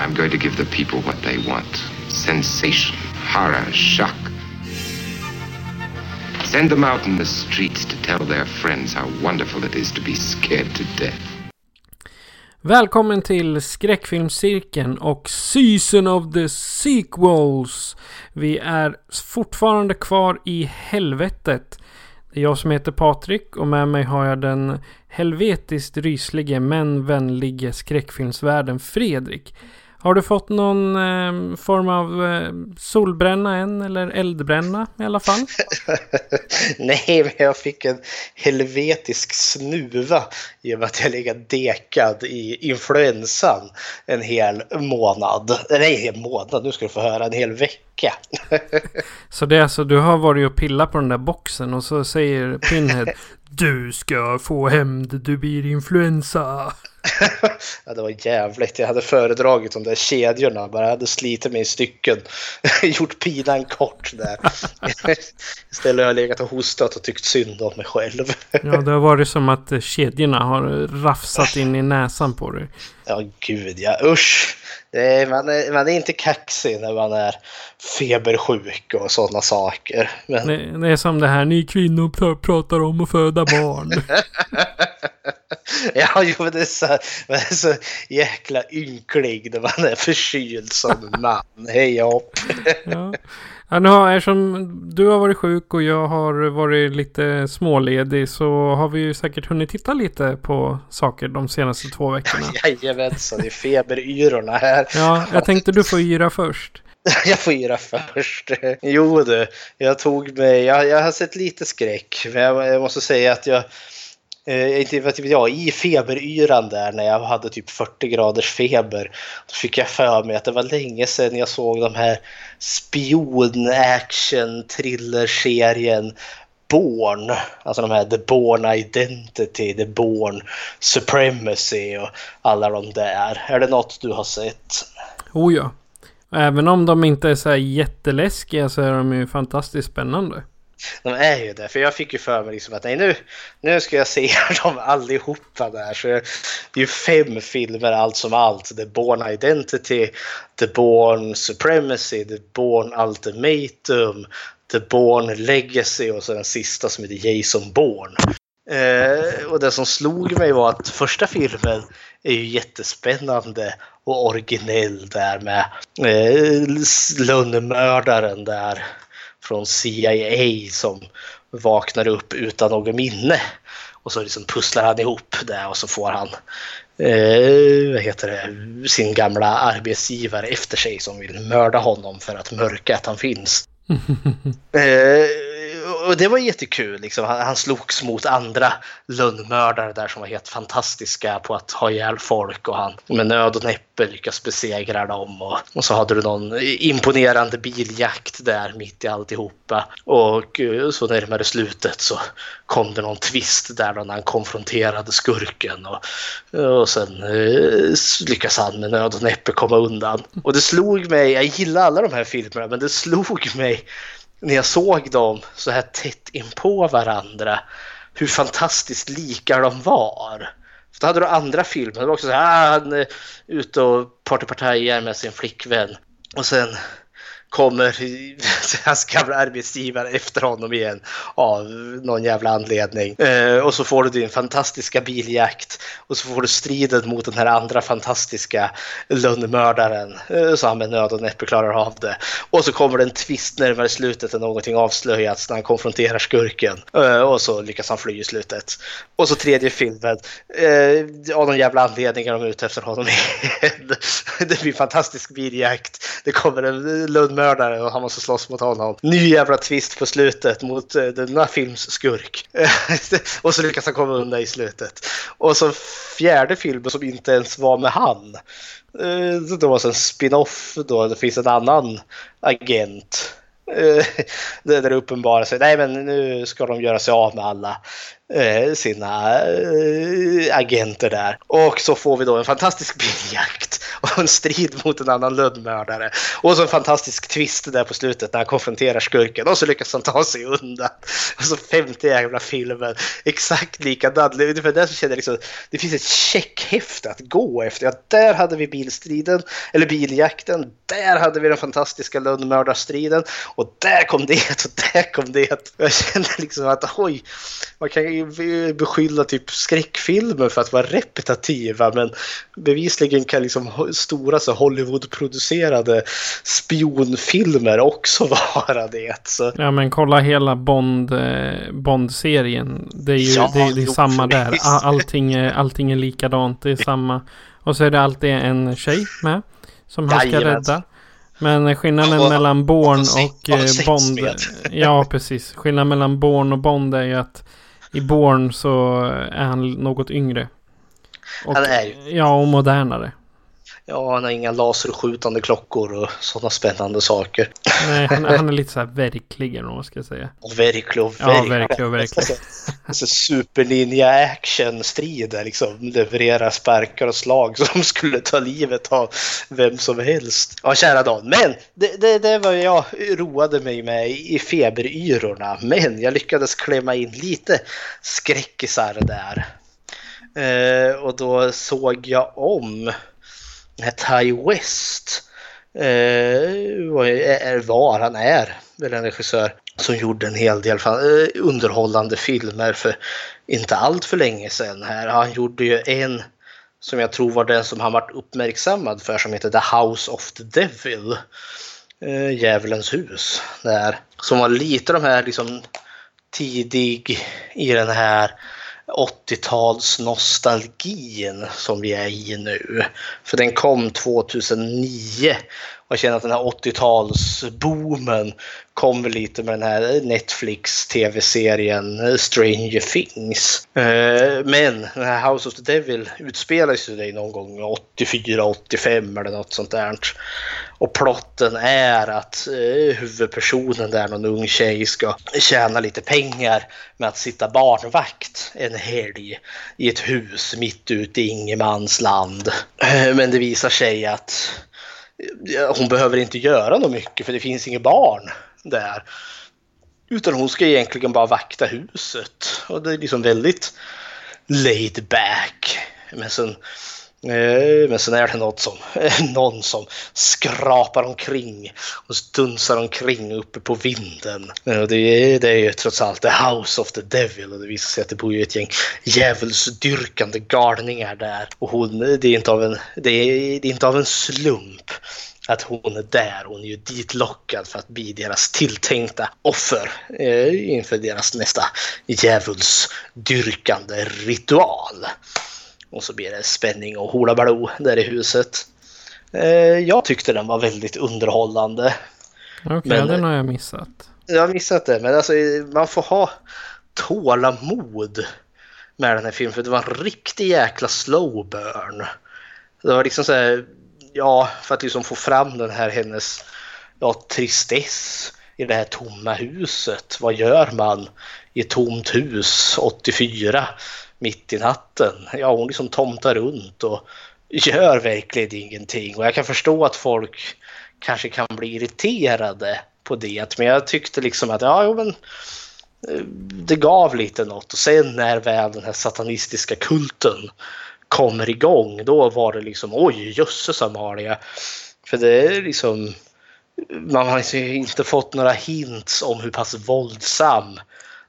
I'm going to give the people what they want. Sensation, horror, shock. Send them out in the streets to tell their friends how wonderful it is to be scared to death. Välkommen till skräckfilmscirkeln och Season of the Sequels. Vi är fortfarande kvar i helvetet. Det är jag som heter Patrik och med mig har jag den helvetiskt ryslige men vänlige skräckfilmsvärden Fredrik. Har du fått någon eh, form av eh, solbränna än eller eldbränna i alla fall? Nej, men jag fick en helvetisk snuva i och med att jag legat dekad i influensan en hel månad. Nej, en hel månad, nu ska du få höra, en hel vecka. så det är alltså, du har varit och pillat på den där boxen och så säger Pinhead Du ska få hämnd, du blir influensa. Ja, det var jävligt. Jag hade föredragit de där kedjorna. Bara hade slitit mig i stycken. Gjort pinan kort där. Istället har jag legat och hostat och tyckt synd om mig själv. ja, det har varit som att kedjorna har rafsat in i näsan på dig. Ja, gud ja. Usch. Är, man, är, man är inte kaxig när man är febersjuk och sådana saker. Men... Det, det, är som det här ni kvinnor pratar om att föda barn. ja, jo, men det är, så, man är så jäkla ynklig när man är förkyld som man. Hej hopp. ja. Ja, nu har, eftersom du har varit sjuk och jag har varit lite småledig så har vi ju säkert hunnit titta lite på saker de senaste två veckorna. Jajamensan, det är feberyrorna här. Ja, jag tänkte du får yra först. jag får yra först. Jo du, jag tog mig, jag, jag har sett lite skräck. Men jag, jag måste säga att jag eh, inte vet typ, jag, i feberyran där när jag hade typ 40 graders feber. Då fick jag för mig att det var länge sedan jag såg de här spion-action thriller-serien Born, alltså de här The Born Identity, The Born Supremacy och alla de där. Är det något du har sett? Oh ja. Även om de inte är så här jätteläskiga så är de ju fantastiskt spännande. De är ju det, för jag fick ju för mig liksom att nej, nu, nu ska jag se dem allihopa där. Så det är ju fem filmer allt som allt. The Born Identity, The Born Supremacy, The Born Ultimatum, The Born Legacy och så den sista som heter Jason Bourne. Eh, och det som slog mig var att första filmen är ju jättespännande och originell där med eh, lönnmördaren där från CIA som vaknar upp utan något minne. Och så liksom pusslar han ihop det och så får han eh, vad heter det, sin gamla arbetsgivare efter sig som vill mörda honom för att mörka att han finns. eh, och det var jättekul. Liksom. Han, han slogs mot andra lönnmördare där som var helt fantastiska på att ha ihjäl folk och han med nöd och näppe lyckas besegra dem. Och, och så hade du någon imponerande biljakt där mitt i alltihopa. Och eh, så närmare slutet så kom det någon twist där då när han konfronterade skurken och, och sen eh, lyckas han med nöd och näppe komma undan. Och det slog mig, jag gillar alla de här filmerna, men det slog mig när jag såg dem så här tätt in på varandra hur fantastiskt lika de var. För då hade du andra filmer, det var också så här, ah, han är ute och partypartajar med sin flickvän. Och sen kommer hans gamla arbetsgivare efter honom igen av någon jävla anledning. Eh, och så får du din fantastiska biljakt och så får du striden mot den här andra fantastiska lönnmördaren eh, så han med nöd och näppe klarar av det. Och så kommer det en twist närmare slutet när någonting avslöjats när han konfronterar skurken eh, och så lyckas han fly i slutet. Och så tredje filmen, eh, av någon jävla anledning är de ute efter honom igen. det blir fantastisk biljakt. Det kommer en lönnmördare seriemördare och han måste slåss mot honom. Ny jävla twist på slutet mot eh, uh, denna films skurk. och så lyckas han komma undan i slutet. Och så fjärde filmen som inte ens var med han. Uh, det var en spin-off då det finns en annan agent eh, där det uppenbarar sig, nej men nu ska de göra sig av med alla Eh, sina eh, agenter där. Och så får vi då en fantastisk biljakt och en strid mot en annan lönnmördare. Och så en fantastisk twist där på slutet när han konfronterar skurken och så lyckas han ta sig undan. Och så femte jävla filmen, exakt likadan. Ungefär där som känner liksom, det finns ett checkhäfte att gå efter. Ja, där hade vi bilstriden, eller biljakten. Där hade vi den fantastiska lönnmördarstriden. Och där kom det och där kom det. Jag känner liksom att oj, man kan ju beskylla typ skräckfilmer för att vara repetitiva men bevisligen kan liksom stora så Hollywood-producerade spionfilmer också vara det. Så. Ja men kolla hela Bond, eh, Bond-serien. Det är ju ja, det, det är samma där. Allting är, allting är likadant. Det är samma. Och så är det alltid en tjej med. Som han ska rädda. Men skillnaden och, mellan Born och, och eh, Bond. Ja, precis. Skillnaden mellan Born och Bond är ju att i Born så är han något yngre. Och, han är ju. Ja, och modernare. Ja, han har inga laserskjutande klockor och sådana spännande saker. Nej, han, han är lite så här verklig eller vad ska säga. Verklig och verklig. Ja, verklig och verklig. Alltså, superlinja action-strider liksom. Levererar sparkar och slag som skulle ta livet av vem som helst. Ja, kära Dan. Men det, det, det var jag roade mig med i feberyrorna. Men jag lyckades klämma in lite skräckisar där. Eh, och då såg jag om Ty West eh, var, han är väl en regissör som gjorde en hel del eh, underhållande filmer för inte allt för länge sedan. Här. Han gjorde ju en som jag tror var den som han varit uppmärksammad för som heter The House of the Devil. Eh, Djävulens hus. Där. Som var lite de här liksom tidig i den här 80-talsnostalgin som vi är i nu. För den kom 2009 och jag känner att den här 80-talsboomen kommer lite med den här Netflix tv-serien Stranger Things. Eh, men den här House of the Devil utspelar sig någon gång 84-85 eller något sånt där. Och plotten är att eh, huvudpersonen där, någon ung tjej, ska tjäna lite pengar med att sitta barnvakt en helg i ett hus mitt ute i ingenmansland. Eh, men det visar sig att eh, hon behöver inte göra något mycket för det finns inga barn där. Utan hon ska egentligen bara vakta huset. Och det är liksom väldigt laid back. Men sen Eh, men sen är det något som, någon som skrapar omkring och dunsar omkring uppe på vinden. Eh, det är, det är ju trots allt the house of the devil och det visar sig att det bor ju ett gäng djävulsdyrkande galningar där. Och hon, det är inte av en, det är, det är inte av en slump att hon är där. Hon är ju ditlockad för att bli deras tilltänkta offer eh, inför deras nästa djävulsdyrkande ritual. Och så blir det spänning och holabaloo där i huset. Eh, jag tyckte den var väldigt underhållande. Okej, okay, den har jag missat. Jag har missat det, men alltså man får ha tålamod med den här filmen för det var en riktig jäkla slow burn. Det var liksom så här, ja, för att liksom få fram den här hennes ja, tristess i det här tomma huset. Vad gör man i ett tomt hus 84? Mitt i natten. Ja, hon liksom tomtar runt och gör verkligen ingenting. Och jag kan förstå att folk kanske kan bli irriterade på det. Men jag tyckte liksom att ja, jo, men eh, det gav lite något. Och sen när väl den här satanistiska kulten kommer igång, då var det liksom oj, jösses Amalia. För det är liksom man har liksom inte fått några hints om hur pass våldsam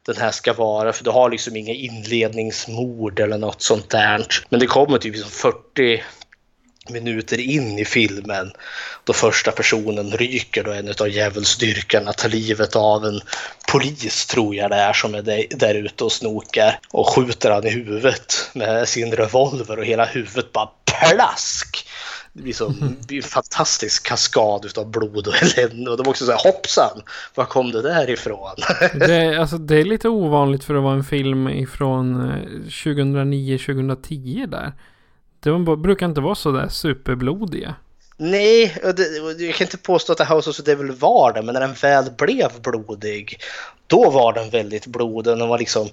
den här ska vara. För du har liksom inga inledningsmord eller något sånt där. Men det kommer typ liksom 40 minuter in i filmen då första personen ryker då en av djävulsdyrkarna tar livet av en polis tror jag det är som är där ute och snokar och skjuter han i huvudet med sin revolver och hela huvudet bara plask. Det blir, som, det blir en fantastisk kaskad av blod och elände. Och de också säger hoppsan, var kom det där ifrån? Det, alltså, det är lite ovanligt för att vara en film ifrån 2009-2010 där. De brukar inte vara så där superblodiga. Nej, det, jag kan inte påstå att The House of the Devil var det, men när den väl blev blodig, då var den väldigt blodig. Den var liksom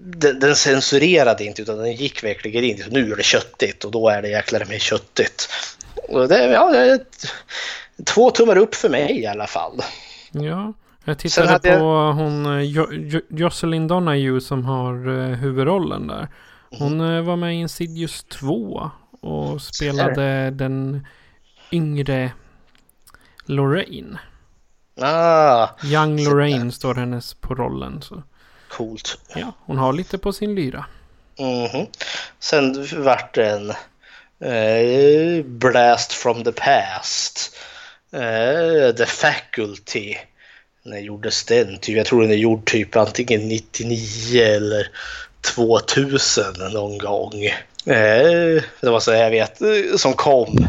den, den censurerade inte utan den gick verkligen in. Nu är det köttigt och då är det jäklar med köttigt. Och det, ja, det är två tummar upp för mig i alla fall. Ja, jag tittade på jag... hon jo, jo, Jocelyn Donahue som har uh, huvudrollen där. Hon uh, var med i Insidious 2 och spelade den yngre Lorraine. Ah, Young Lorraine står hennes på rollen. Så. Coolt. Ja, hon har lite på sin lyra. Mm -hmm. Sen vart det en eh, Blast from the past. Eh, the Faculty. När gjordes den? Typ, jag tror den är gjord typ antingen 99 eller 2000 någon gång. Eh, det var så jag vet som kom.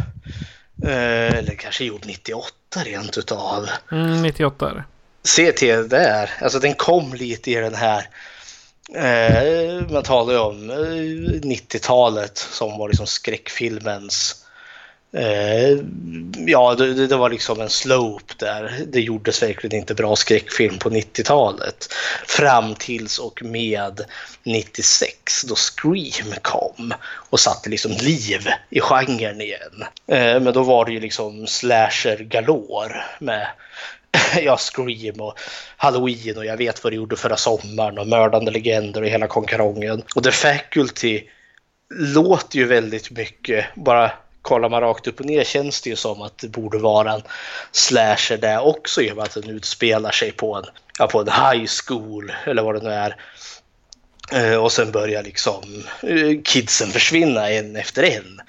Eh, eller kanske gjord 98 rent utav. Mm, 98 är det se till där. Alltså den kom lite i den här eh, man talar ju om eh, 90-talet som var liksom skräckfilmens eh, ja, det, det, var liksom en slope där. Det gjordes verkligen inte bra skräckfilm på 90-talet. Fram tills och med 96 då Scream kom och satte liksom liv i genren igen. Eh, men då var det ju liksom slasher galore med ja, Scream och Halloween och jag vet vad du gjorde förra sommaren och Mördande Legender och hela konkarongen. Och The Faculty låter ju väldigt mycket, bara kollar man rakt upp och ner känns det ju som att det borde vara en slasher där också i och med att den utspelar sig på en, ja, på en high school eller vad det nu är. Eh, och sen börjar liksom eh, kidsen försvinna en efter en.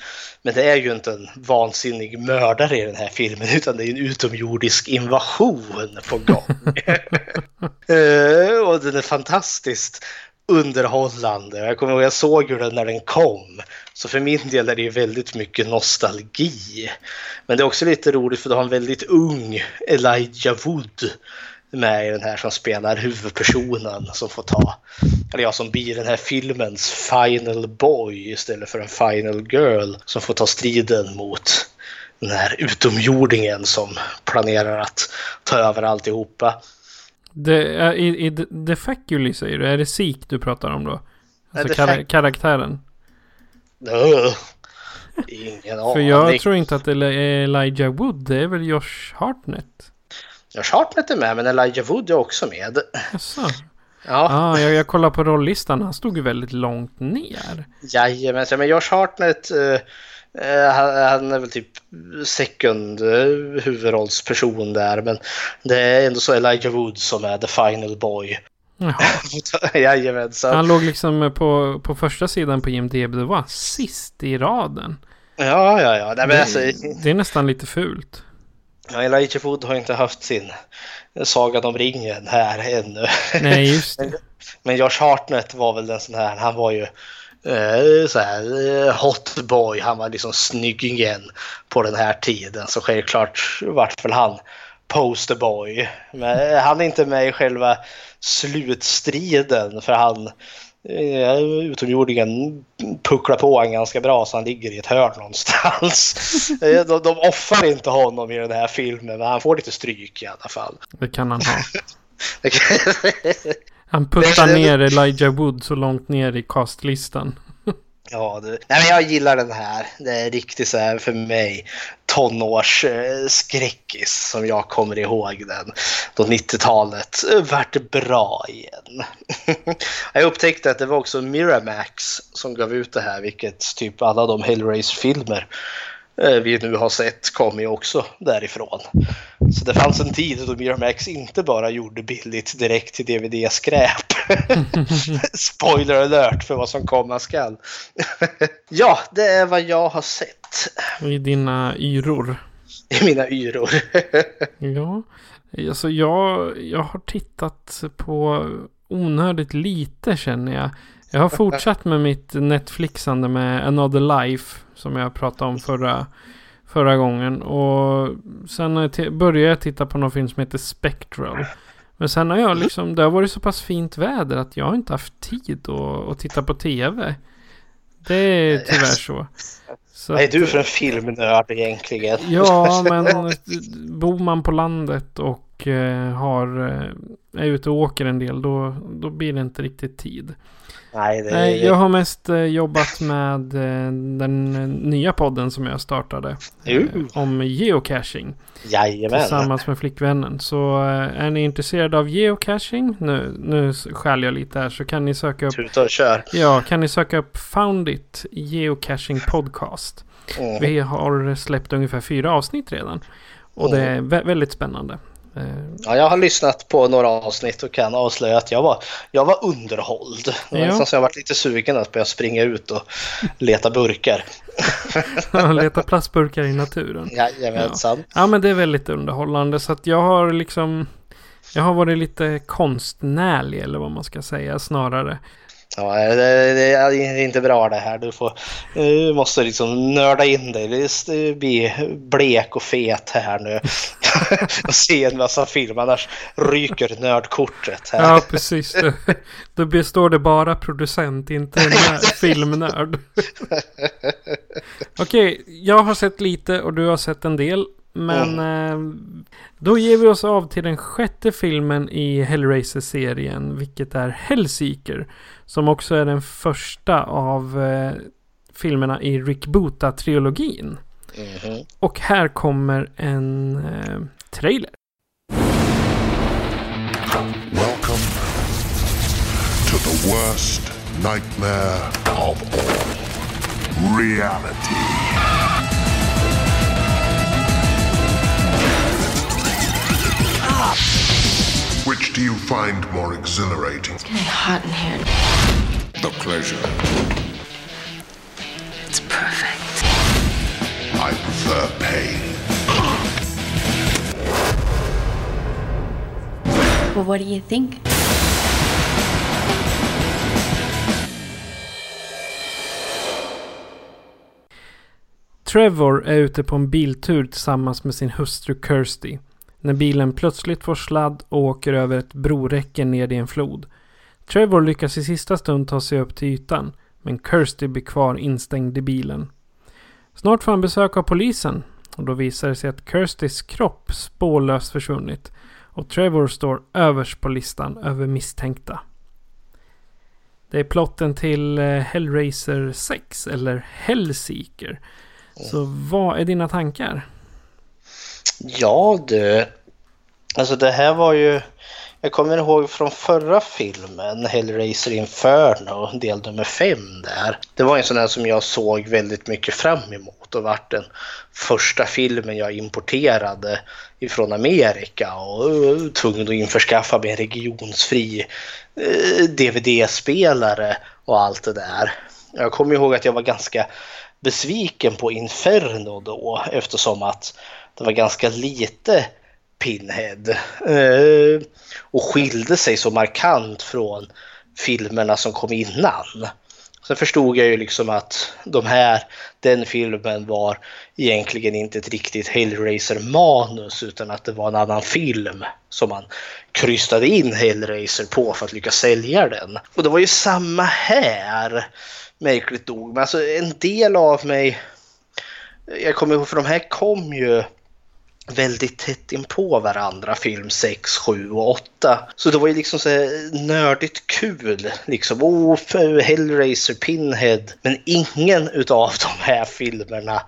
Men det är ju inte en vansinnig mördare i den här filmen utan det är en utomjordisk invasion på gång. Eh, och den är fantastiskt underhållande. Jag kommer ihåg jag såg hur den när den kom. Så för min del är det ju väldigt mycket nostalgi. Men det är också lite roligt för du har en väldigt ung Elijah Wood med i den här som spelar huvudpersonen som får ta, eller jag som blir den här filmens final boy istället för en final girl som får ta striden mot den här utomjordingen som planerar att ta över alltihopa. Det är, i, i The Faculi säger du, är det Sik du pratar om då? Alltså kar karaktären? Uh, ingen aning. För jag tror inte att det är Elijah Wood, det är väl Josh Hartnett? Josh Hartnett är med, men Elijah Wood är också med. Jaså? Ja. Ah, jag, jag kollar på rollistan. Han stod ju väldigt långt ner. Jajamensan, men Josh Hartnett uh, han är väl typ second uh, huvudrollsperson där. Men det är ändå så Elijah Wood som är the final boy. Jajamensan. Han låg liksom på, på första sidan på IMDB. Det var sist i raden. Ja, ja, ja. Nej, men det, alltså... det är nästan lite fult. Ja, Elijah Wood har inte haft sin Sagan om ringen här ännu. Nej, just det. Men Josh Hartnett var väl den sån här, han var ju eh, så här eh, hot boy, han var liksom snyggingen på den här tiden. Så självklart vart väl han posterboy. Men han är inte med i själva slutstriden för han utomjordingen pucklar på honom ganska bra så han ligger i ett hörn någonstans. Eh, de, de offrar inte honom i den här filmen men han får lite stryk i alla fall. Det kan han ha. han puttar ner Elijah Wood så långt ner i castlistan. Ja, du. nej, men jag gillar den här. Det är riktigt så här för mig tonårsskräckis eh, som jag kommer ihåg den. Då 90-talet vart bra igen. jag upptäckte att det var också Miramax som gav ut det här, vilket typ alla de Hellraiser-filmer vi nu har sett kommer ju också därifrån. Så det fanns en tid då Miramax inte bara gjorde billigt direkt till DVD-skräp. Spoiler alert för vad som komma skall. ja, det är vad jag har sett. I dina yror. I mina yror. ja, alltså jag, jag har tittat på onödigt lite känner jag. Jag har fortsatt med mitt Netflixande med Another Life. Som jag pratade om förra, förra gången. Och sen började jag titta på någon film som heter Spectral. Men sen har jag liksom, det har varit så pass fint väder att jag har inte haft tid att, att titta på tv. Det är tyvärr så. så Vad är du för en filmnörd egentligen? Ja, men bor man på landet och eh, har, eh, är ute och åker en del då, då blir det inte riktigt tid. Nej, det... Nej, jag har mest eh, jobbat med eh, den nya podden som jag startade. Uh. Om geocaching. Jajamän. Tillsammans med flickvännen. Så är ni intresserade av geocaching, nu, nu skäl jag lite här, så kan ni söka upp... Tuta och kör. Ja, kan ni söka upp Found It Geocaching Podcast. Mm. Vi har släppt ungefär fyra avsnitt redan. Och mm. det är vä väldigt spännande. Eh, ja, jag har lyssnat på några avsnitt och kan avslöja att jag var, jag var underhålld. Det var ja. så jag varit lite sugen att börja springa ut och leta burkar. leta plastburkar i naturen. Jajamensan. Ja. ja, men det är väldigt underhållande. Så att jag har liksom... Jag har varit lite konstnärlig eller vad man ska säga snarare. Ja, det, det, är inte bra det här. Du, får, du måste liksom nörda in dig. Du blir blek och fet här nu. och se en massa film, annars ryker nördkortet. Här. Ja, precis. Då består det bara producent, inte filmnörd. Okej, jag har sett lite och du har sett en del. Men mm. då ger vi oss av till den sjätte filmen i Hellraiser-serien, vilket är Hellseeker. Som också är den första av eh, filmerna i Rick Buta-trilogin. Mm. Och här kommer en eh, trailer. Welcome to the worst nightmare of all. Reality. Which do you find more exhilarating? It's getting hot in here. The pleasure. It's perfect. I prefer pain. Well, what do you think? Trevor är ute på en biltur tillsammans med sin hustru Kirsty när bilen plötsligt får sladd och åker över ett broräcke ned i en flod. Trevor lyckas i sista stund ta sig upp till ytan, men Kirsty blir kvar instängd i bilen. Snart får han besök av polisen och då visar det sig att Kirstys kropp spårlöst försvunnit och Trevor står överst på listan över misstänkta. Det är plotten till eh, Hellraiser 6 eller Hellseeker. Så vad är dina tankar? Ja du, alltså det här var ju, jag kommer ihåg från förra filmen, Hellraiser Inferno, del nummer fem där. Det var en sån här som jag såg väldigt mycket fram emot och vart den första filmen jag importerade ifrån Amerika och uh, uh, tvungen att införskaffa mig en regionsfri uh, DVD-spelare och allt det där. Jag kommer ihåg att jag var ganska besviken på Inferno då eftersom att det var ganska lite Pinhead eh, och skilde sig så markant från filmerna som kom innan. Sen förstod jag ju liksom att de här, den filmen var egentligen inte ett riktigt Hellraiser-manus utan att det var en annan film som man krystade in Hellraiser på för att lyckas sälja den. Och det var ju samma här, märkligt nog. Men alltså en del av mig, jag kommer ihåg för de här kom ju väldigt tätt in på varandra, film 6, 7 och 8. Så det var ju liksom så nördigt kul. Liksom, oh, Hellraiser, Pinhead. Men ingen utav de här filmerna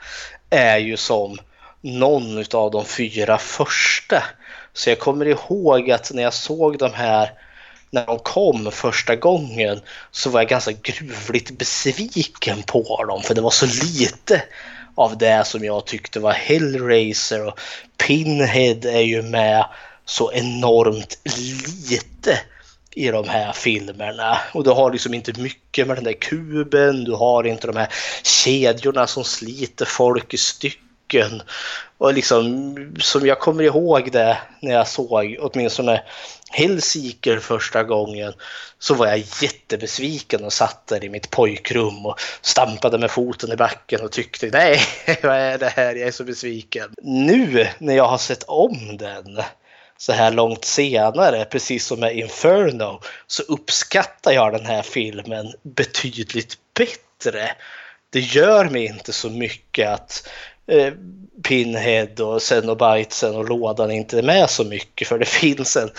är ju som någon utav de fyra första. Så jag kommer ihåg att när jag såg de här när de kom första gången så var jag ganska gruvligt besviken på dem för det var så lite av det som jag tyckte var Hellraiser och Pinhead är ju med så enormt lite i de här filmerna. Och du har liksom inte mycket med den där kuben, du har inte de här kedjorna som sliter folk i stycken skurken. Och liksom, som jag kommer ihåg det när jag såg åtminstone Hellseeker första gången så var jag jättebesviken och satt där i mitt pojkrum och stampade med foten i backen och tyckte nej, vad är det här? Jag är så besviken. Nu när jag har sett om den så här långt senare, precis som med Inferno, så uppskattar jag den här filmen betydligt bättre. Det gör mig inte så mycket att eh, Pinhead och Cenobitesen och lådan inte är med så mycket för det finns en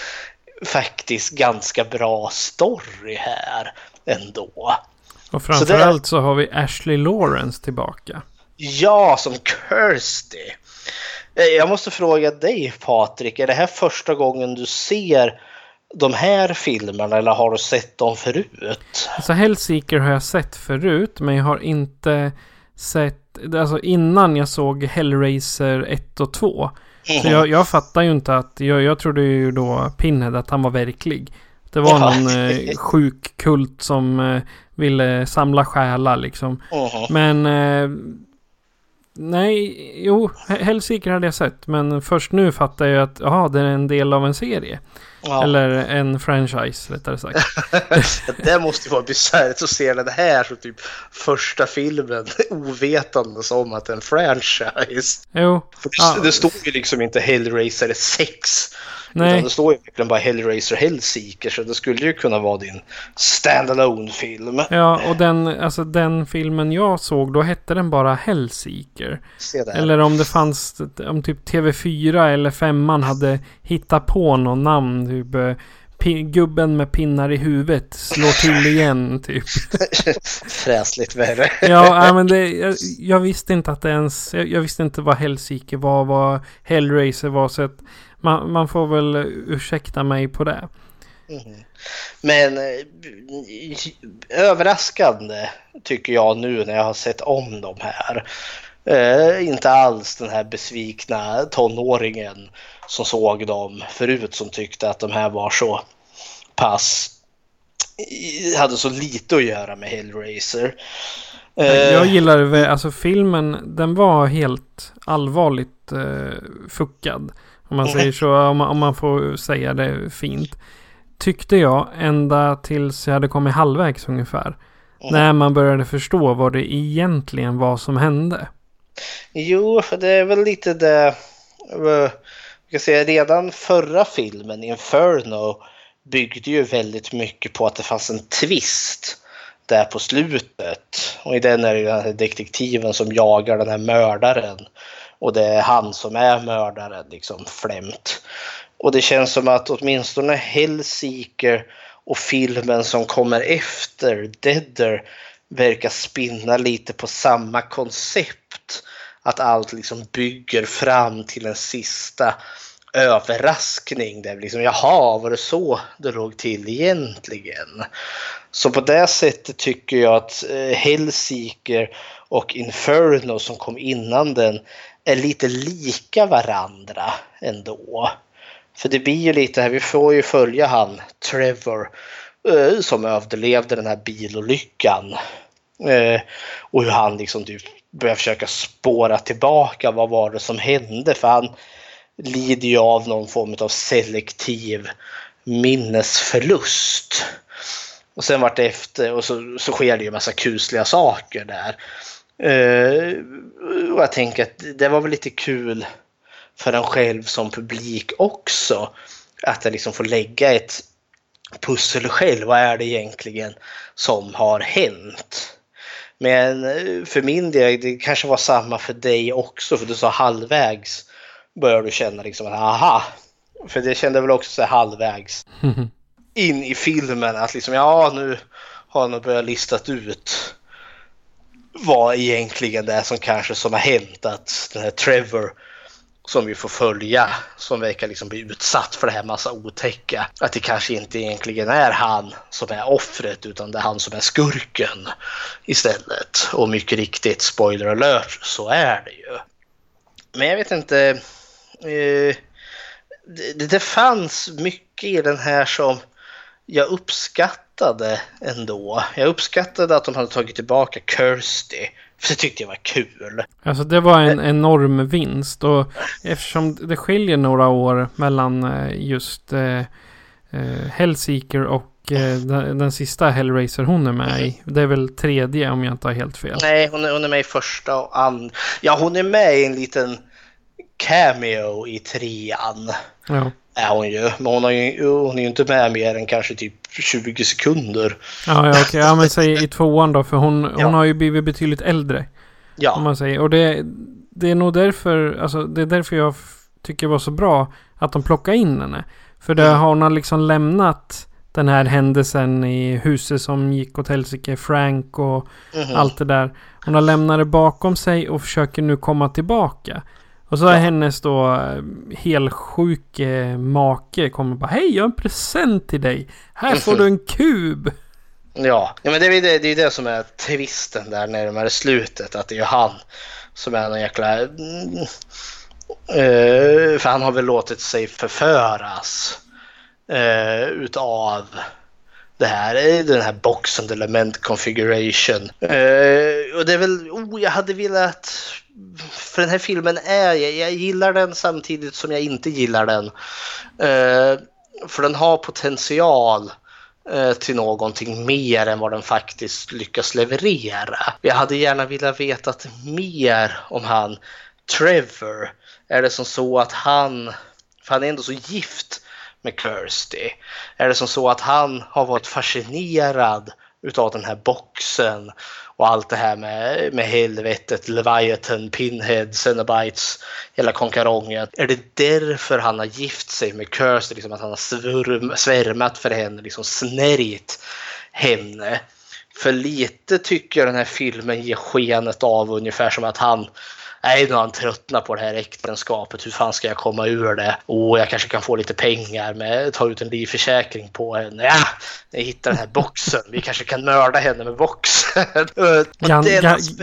faktiskt ganska bra story här ändå. Och framförallt så, det... så har vi Ashley Lawrence tillbaka. Ja, som Kirsty. Eh, jag måste fråga dig Patrik, är det här första gången du ser de här filmerna eller har du sett dem förut? Alltså Hellseeker har jag sett förut men jag har inte sett, alltså innan jag såg Hellraiser 1 och 2. Mm. Så jag, jag fattar ju inte att, jag, jag trodde ju då Pinhead att han var verklig. Det var ja. någon eh, sjuk kult som eh, ville samla själar liksom. Mm. Men eh, Nej, jo, Hellseeker hade jag sett. Men först nu fattar jag att aha, det är en del av en serie. Ja. Eller en franchise rättare sagt. det måste ju vara bisarrt att se den här som typ första filmen ovetandes om att det är en franchise. Jo. Det, ja. det står ju liksom inte Hellraiser 6. Nej. Utan det står ju verkligen bara Hellraiser Hellseeker så det skulle ju kunna vara din standalone film Ja, och den, alltså den filmen jag såg då hette den bara Hellseeker. Eller om det fanns, om typ TV4 eller Femman hade hittat på någon namn, typ eh, gubben med pinnar i huvudet slår till igen typ. Fräsligt värre. ja, men det, jag, jag, visste inte att det ens, jag, jag visste inte vad Hellseeker var, vad Hellraiser var. Så att man, man får väl ursäkta mig på det. Mm. Men eh, överraskande tycker jag nu när jag har sett om de här. Eh, inte alls den här besvikna tonåringen som såg dem förut som tyckte att de här var så pass hade så lite att göra med Hellraiser. Jag eh, gillar alltså filmen, den var helt allvarligt eh, fuckad. Om man säger så, om man, om man får säga det fint. Tyckte jag ända tills jag hade kommit halvvägs ungefär. När man började förstå vad det egentligen var som hände. Jo, det är väl lite det. Jag ska säga, redan förra filmen, Inferno, byggde ju väldigt mycket på att det fanns en twist där på slutet. Och i den är det den här detektiven som jagar den här mördaren. Och det är han som är mördaren, liksom flämt. Och det känns som att åtminstone Hellseeker och filmen som kommer efter, Deader, verkar spinna lite på samma koncept. Att allt liksom bygger fram till en sista överraskning. Där liksom, jaha, var det så det låg till egentligen? Så på det sättet tycker jag att eh, Hellseeker och Inferno som kom innan den är lite lika varandra ändå. För det blir ju lite här, vi får ju följa han Trevor eh, som överlevde den här bilolyckan. Eh, och hur han liksom typ börjar försöka spåra tillbaka vad var det som hände för han lider ju av någon form av selektiv minnesförlust. Och sen vart efter och så, så sker det ju massa kusliga saker där. Uh, och jag tänker att det var väl lite kul för en själv som publik också. Att jag liksom får lägga ett pussel själv. Vad är det egentligen som har hänt? Men eh, för min del, det kanske var samma för dig också, för du sa halvvägs börjar du känna liksom att aha. För det kände väl också så halvvägs in i filmen att liksom ja nu har han börjat listat ut vad egentligen det är som kanske som har hänt att den här Trevor som vi får följa som verkar liksom bli utsatt för det här massa otäcka. Att det kanske inte egentligen är han som är offret utan det är han som är skurken istället. Och mycket riktigt, spoiler alert, så är det ju. Men jag vet inte. Eh, det, det fanns mycket i den här som jag uppskattade ändå. Jag uppskattade att de hade tagit tillbaka Kirsty För det tyckte jag var kul. Alltså det var en enorm vinst. Och eftersom det skiljer några år mellan eh, just eh, eh, Hellseeker och den, den sista Hellraiser hon är med i. Det är väl tredje om jag inte har helt fel. Nej, hon är, hon är med i första och andra. Ja, hon är med i en liten cameo i trean. Ja, Är hon ju. Men hon, har ju, hon är ju inte med mer än kanske typ 20 sekunder. ja, ja okej. Ja, men säg i tvåan då. För hon, hon Ja. har ju blivit betydligt äldre. Om Ja, man säger. Och det, det är nog därför, alltså det är därför jag tycker det var så bra att de plockade in henne. För det Mm. har hon liksom lämnat den här händelsen i huset som gick åt helsike, Frank och mhm. allt det där. Hon har lämnat det bakom sig och försöker nu komma tillbaka. Och så Ja. hennes då eh, helsjuke make kommer bara Hej, jag har en present till dig. Här får du en kub. ja. ja men det är ju det, det, är det som är twisten där närmare slutet. Att det är han som är någon jäkla... Mm, eh, för han har väl låtit sig förföras eh, utav det här, eh, den här boxen, element configuration. Eh, och det är väl, oh, jag hade velat, för den här filmen är, jag, jag gillar den samtidigt som jag inte gillar den. Eh, för den har potential eh, till någonting mer än vad den faktiskt lyckas leverera. Jag hade gärna velat veta mer om han Trevor. Är det som så att han, för han är ändå så gift med Kirsty. Är det som så att han har varit fascinerad utav den här boxen och allt det här med, med helvetet, Leviathan, Pinhead, Cenobites, hela konkarongen. Är det därför han har gift sig med Kirsty, liksom att han har svurm, svärmat för henne, liksom snärjt henne? För lite tycker jag den här filmen ger skenet av ungefär som att han Nej, har han tröttnat på det här äktenskapet. Hur fan ska jag komma ur det? Oh, jag kanske kan få lite pengar med ta ut en livförsäkring på henne. Ja, jag hittar den här boxen. Vi kanske kan mörda henne med boxen. Och Gan,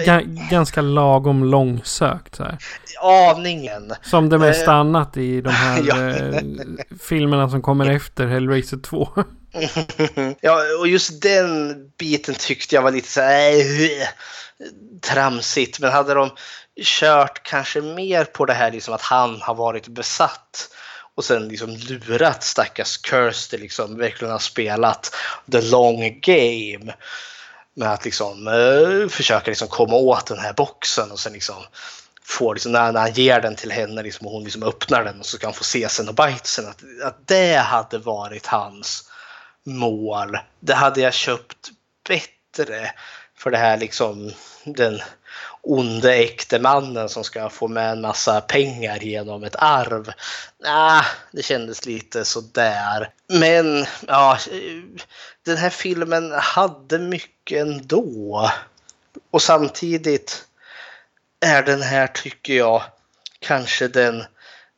ga, ganska lagom långsökt så här. aningen. Som det mesta Eh, annat i de här ja. eh, filmerna som kommer efter Hellraiser 2. ja, och just den biten tyckte jag var lite så här, äh, tramsigt. Men hade de kört kanske mer på det här liksom att han har varit besatt och sen liksom lurat stackars Kirsty liksom verkligen har spelat the long game med att liksom eh, försöka liksom komma åt den här boxen och sen liksom får liksom, när, när han ger den till henne liksom, och hon liksom öppnar den och så kan han få se Cenobitesen att, att det hade varit hans mål. Det hade jag köpt bättre för det här liksom den onde äkte mannen som ska få med en massa pengar genom ett arv. Nah, det kändes lite sådär. Men ja, den här filmen hade mycket ändå. Och samtidigt är den här, tycker jag, kanske den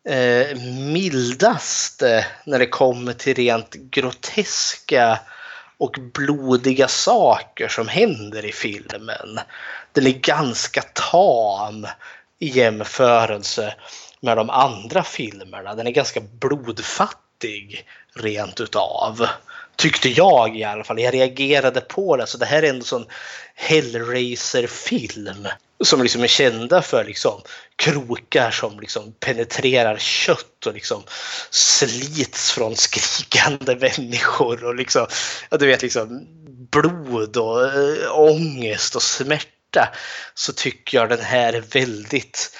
eh, mildaste när det kommer till rent groteska och blodiga saker som händer i filmen. Den är ganska tam i jämförelse med de andra filmerna. Den är ganska blodfattig rent utav. Tyckte jag i alla fall. Jag reagerade på det. Så det här är ändå en Hellraiser-film. Som liksom är kända för liksom krokar som liksom penetrerar kött och liksom slits från skrikande människor. Och liksom, ja, du vet liksom blod och äh, ångest och smärta. Så tycker jag den här är väldigt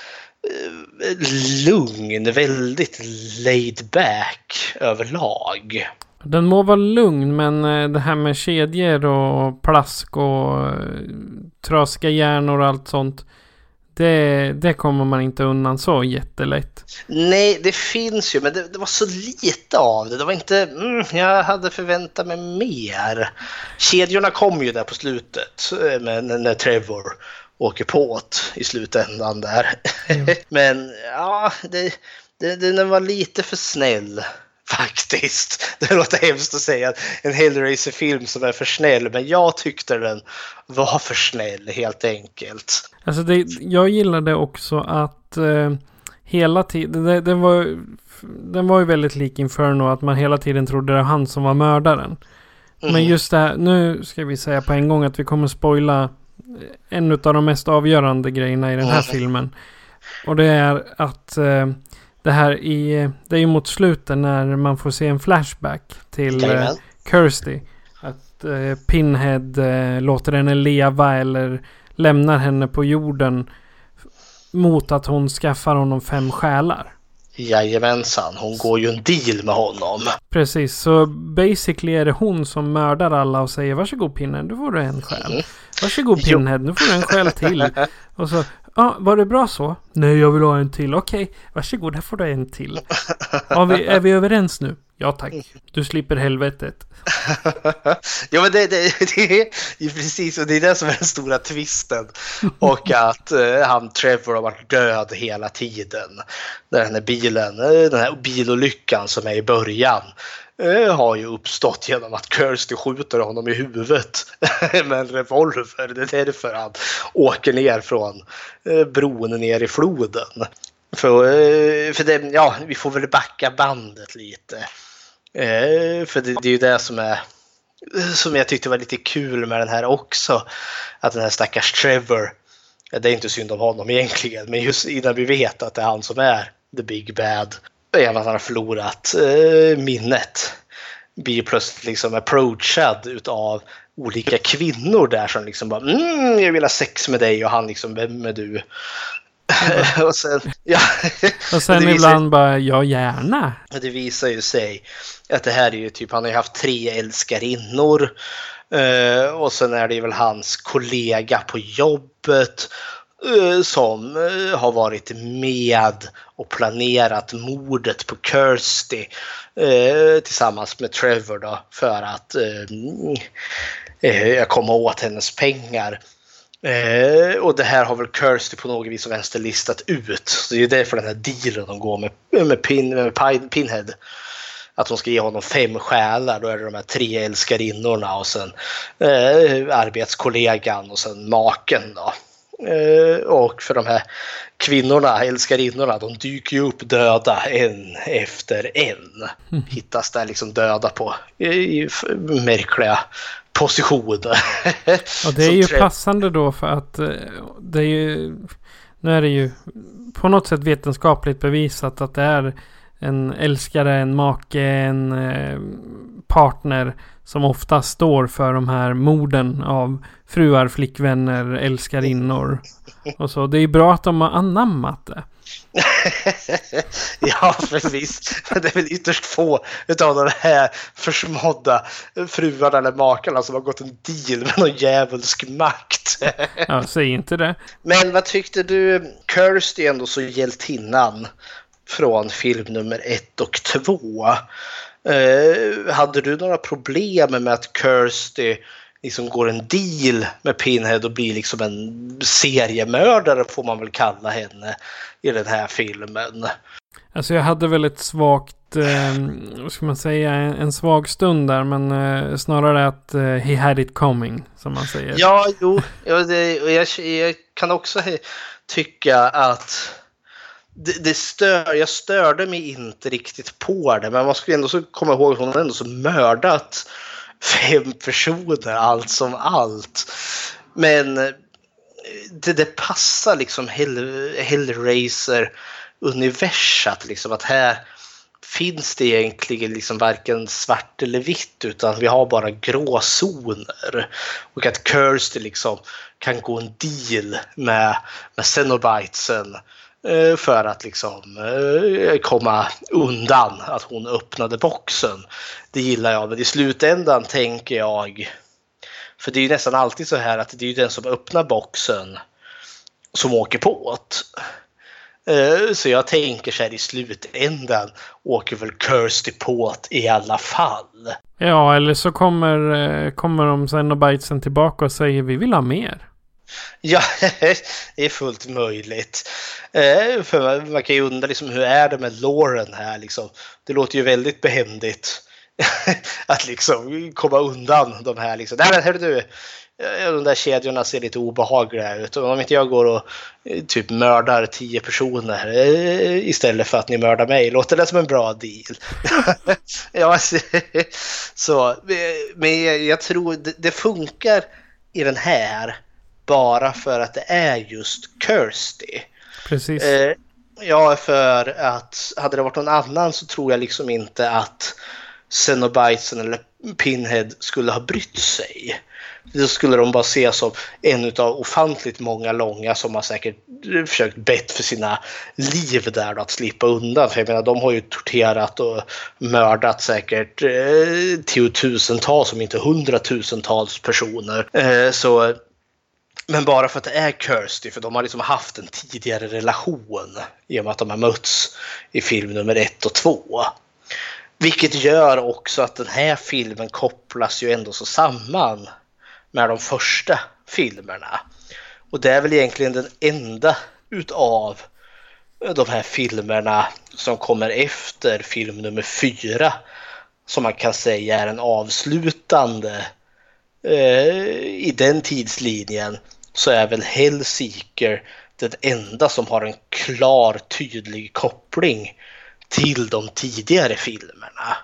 äh, lugn, väldigt laid back överlag. Den må vara lugn men eh, det här med kedjor och plask och eh, trasiga hjärnor och allt sånt. Det, det kommer man inte undan så jättelätt. Nej, det finns ju, men det, det var så lite av det. Det var inte... Mm, jag hade förväntat mig mer. Kedjorna kom ju där på slutet, eh, med, när, Trevor åker på i slutändan där. men ja, det, det, den var lite för snäll. Faktiskt. Det låter hemskt att säga en Hellraiser-film som är för snäll, men jag tyckte den var för snäll helt enkelt. Alltså det, jag gillade också att eh, hela tiden, det, det var, den var ju väldigt lik Inferno, att man hela tiden trodde det var han som var mördaren. Men Mm. just det här, nu ska vi säga på en gång att vi kommer spoila en av de mest avgörande grejerna i den här filmen. Och det är att eh, det här i, det är ju mot slutet när man får se en flashback till eh. Kirsty. Att eh, Pinhead eh, låter henne leva eller lämnar henne på jorden mot att hon skaffar honom fem själar. Jajamensan, hon går ju en deal med honom. Precis, så basically är det hon som mördar alla och säger varsågod Pinhead, nu får du en själ. Varsågod Jo. Pinhead, nu får du en själ till. Och så, ja, var det bra så? Nej, jag vill ha en till. Okej, varsågod, här får du en till. Ja, vi, är vi överens nu? Ja tack, du slipper helvetet. ja men det, det, det är ju precis och det är det som är den stora twisten. Och att eh, han Trevor har varit död hela tiden. Den här bilen, eh, den här bilolyckan som är i början eh, har ju uppstått genom att Kirsty skjuter honom i huvudet med en revolver. Det är därför han åker ner från eh, bron ner i floden. För, eh, för det, ja, vi får väl backa bandet lite. Eh, för det, det är ju det som är som jag tyckte var lite kul med den här också. Att den här stackars Trevor, det är inte synd om honom egentligen, men just innan vi vet att det är han som är the big bad, även att han har förlorat eh, minnet, blir plötsligt liksom approachad utav olika kvinnor där som liksom bara mm, jag vill ha sex med dig och han liksom vem är du? och sen, ja, Och sen visar- ibland bara, ja gärna. och Det visar ju sig att det här är ju typ, han har ju haft tre älskarinnor. Eh, och sen är det ju väl hans kollega på jobbet eh, som eh, har varit med och planerat mordet på Kirsty tillsammans med Trevor då för att komma åt hennes pengar. Eh, och det här har väl Kirsty på något vis och vänster listat ut. Så det är därför den här dealen de går med, med, pin, med Pin- Pinhead. Att de ska ge honom fem själar. Då är det de här tre älskarinnorna och sen eh, arbetskollegan och sen maken. Då. Eh, och för de här kvinnorna, älskarinnorna, de dyker ju upp döda en efter en. Hittas där liksom döda på i, märkliga positioner. Och det är ju passande då för att eh, det är ju... Nu är det ju på något sätt vetenskapligt bevisat att det är en älskare, en make, en eh, partner som ofta står för de här morden av fruar, flickvänner, älskarinnor. Och så. Det är bra att de har anammat det. ja, för visst. Det är väl ytterst få utav de här försmådda fruarna eller makarna som har gått en deal med någon djävulsk makt. Ja, säg inte det. Men vad tyckte du? Kirsty är ändå så hjältinnan från film nummer ett och två. Eh, hade du några problem med att Kirsty liksom går en deal med Pinhead och blir liksom en seriemördare får man väl kalla henne i den här filmen. Alltså jag hade väl ett svagt, eh, vad ska man säga, en, en svag stund där. Men eh, snarare att eh, he had it coming, som man säger. Ja, jo, ja, det, och jag, jag kan också tycka att det, det stör, jag störde mig inte riktigt på det, men man ska ändå så komma ihåg att hon har ändå så mördat fem personer, allt som allt. Men eh, det, det passar liksom Hell, Hellraiser-universat, liksom att här finns det egentligen liksom varken svart eller vitt utan vi har bara gråzoner. Och att Kirsty liksom kan gå en deal med, med Cenobitesen eh, Eh, för att liksom eh, komma undan att hon öppnade boxen. Det gillar jag, men i slutändan tänker jag för det är ju nästan alltid så här att det är ju den som öppnar boxen som åker på det. Eh, så jag tänker så här i slutändan åker väl Kirsty på det i alla fall. Ja, eller så kommer, kommer de sen och bitesen tillbaka och säger vi vill ha mer. Ja, det är fullt möjligt. Eh, För man- kan ju undra liksom, hur är det med Lauren här liksom. Det låter ju väldigt behändigt att liksom komma undan de här liksom. Nej men hörru du, eh, de där kedjorna ser lite obehagliga ut. Om inte jag går och eh, typ mördar tio personer eh, istället för att ni mördar mig, låter det som en bra deal? ja, så, men jag- tror det funkar i den här bara för att det är just Kirsty. Precis. Eh, ja, för att hade det varit någon annan så tror jag liksom inte att Cenobitesen eller Pinhead skulle ha brytt sig. Då skulle de bara se som en av ofantligt många långa som har säkert försökt bett för sina liv där då, att slippa undan. För jag menar, de har ju torterat och mördat säkert eh, tiotusentals, om inte hundratusentals personer. Eh, så men bara för att det är Kirsty, för de har liksom haft en tidigare relation i och med att de har mötts i film nummer ett och två. Vilket gör också att den här filmen kopplas ju ändå så samman med de första filmerna. Och det är väl egentligen den enda utav de här filmerna som kommer efter film nummer fyra som man kan säga är en avslutande eh, i den tidslinjen så är väl Hellseeker den enda som har en klar tydlig koppling till de tidigare filmerna.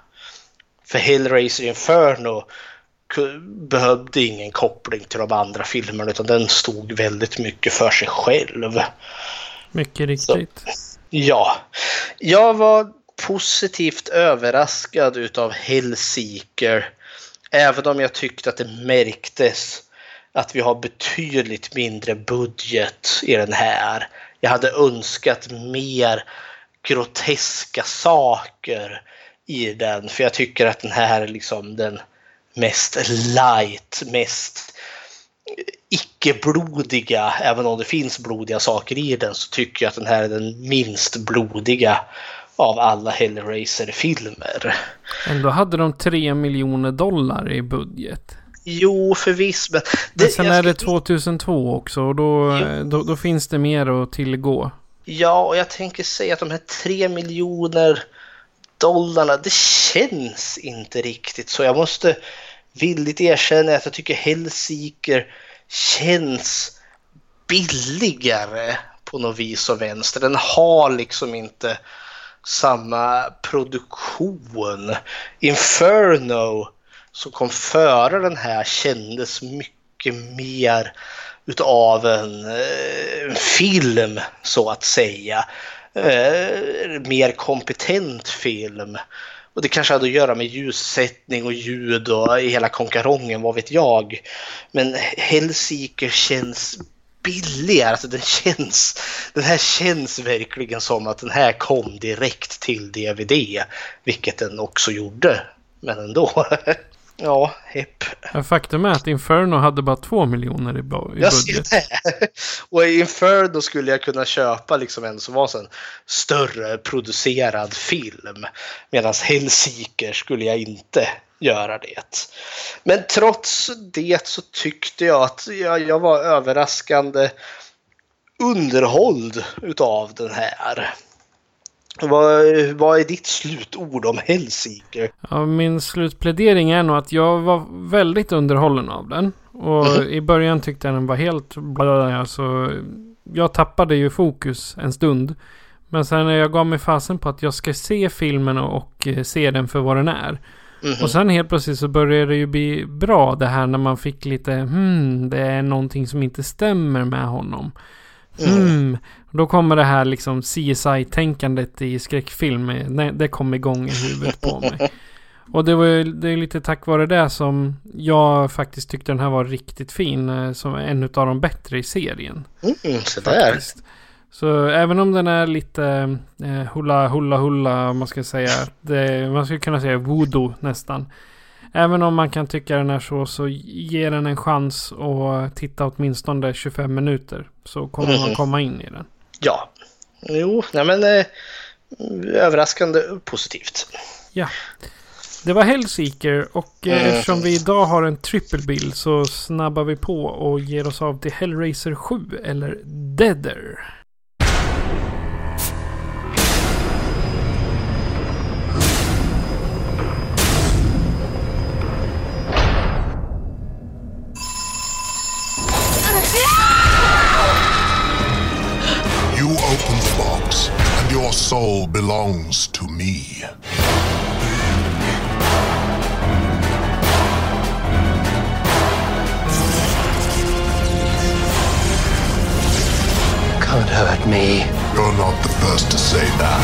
För Hellraiser Inferno behövde ingen koppling till de andra filmerna utan den stod väldigt mycket för sig själv. Mycket riktigt. Så, ja. Jag var positivt överraskad utav Hellseeker. Även om jag tyckte att det märktes att vi har betydligt mindre budget i den här. Jag hade önskat mer groteska saker i den. För jag tycker att den här är liksom den mest light, mest icke-blodiga, även om det finns blodiga saker i den, så tycker jag att den här är den minst blodiga av alla Hellraiser-filmer. Ändå hade de 3 miljoner dollar i budget. Jo, förvisso. Men, det, men sen är det 2002 också och då, då, då, finns det mer att tillgå. Ja, och jag tänker säga att de här 3 miljoner dollarna, det känns inte riktigt så. Jag måste villigt erkänna att jag tycker Hellseeker känns billigare på något vis och vänster. Den har liksom inte samma produktion. Inferno som kom före den här kändes mycket mer utav en, en film så att säga. Eh, mer kompetent film. Och det kanske hade att göra med ljussättning och ljud och hela konkarongen, vad vet jag. Men Hellseeker känns billigare. Alltså den, känns, den här känns verkligen som att den här kom direkt till DVD. Vilket den också gjorde. Men ändå. Ja, hepp. Faktum är att Inferno hade bara två miljoner i, budget. Jag ser det. Och i Inferno skulle jag kunna köpa liksom en som var en större producerad film. Medan Hellseeker skulle jag inte göra det. Men trots det så tyckte jag att jag, jag var överraskande underhålld utav den här. Vad, vad är ditt slutord om Hellseeker? Ja, min slutplädering är nog att jag var väldigt underhållen av den. Och mm. i början tyckte jag den var helt bla, alltså, Jag tappade ju fokus en stund. Men sen när jag gav mig fasen på att jag ska se filmen och, och se den för vad den är. Mm. Och sen helt plötsligt så började det ju bli bra det här när man fick lite hmm, det är någonting som inte stämmer med honom. Mm. Då kommer det här liksom CSI-tänkandet i skräckfilm. Det kom igång i huvudet på mig. Och det var det är lite tack vare det som jag faktiskt tyckte den här var riktigt fin. Eh, som en av de bättre i serien. Mm, så där. Så även om den är lite eh, hulla hulla hulla man ska säga. Det, man skulle kunna säga voodoo nästan. Även om man kan tycka den är så, så ger den en chans att titta åtminstone 25 minuter. Så kommer mm. man komma in i den. Ja, jo, nej men eh, överraskande positivt. Ja. Det var Hellseeker och eh, mm. eftersom vi idag har en trippelbild så snabbar vi på och ger oss av till Hellraiser 7 eller Deader. Belongs to me. could hurt me. You're not the first to say that.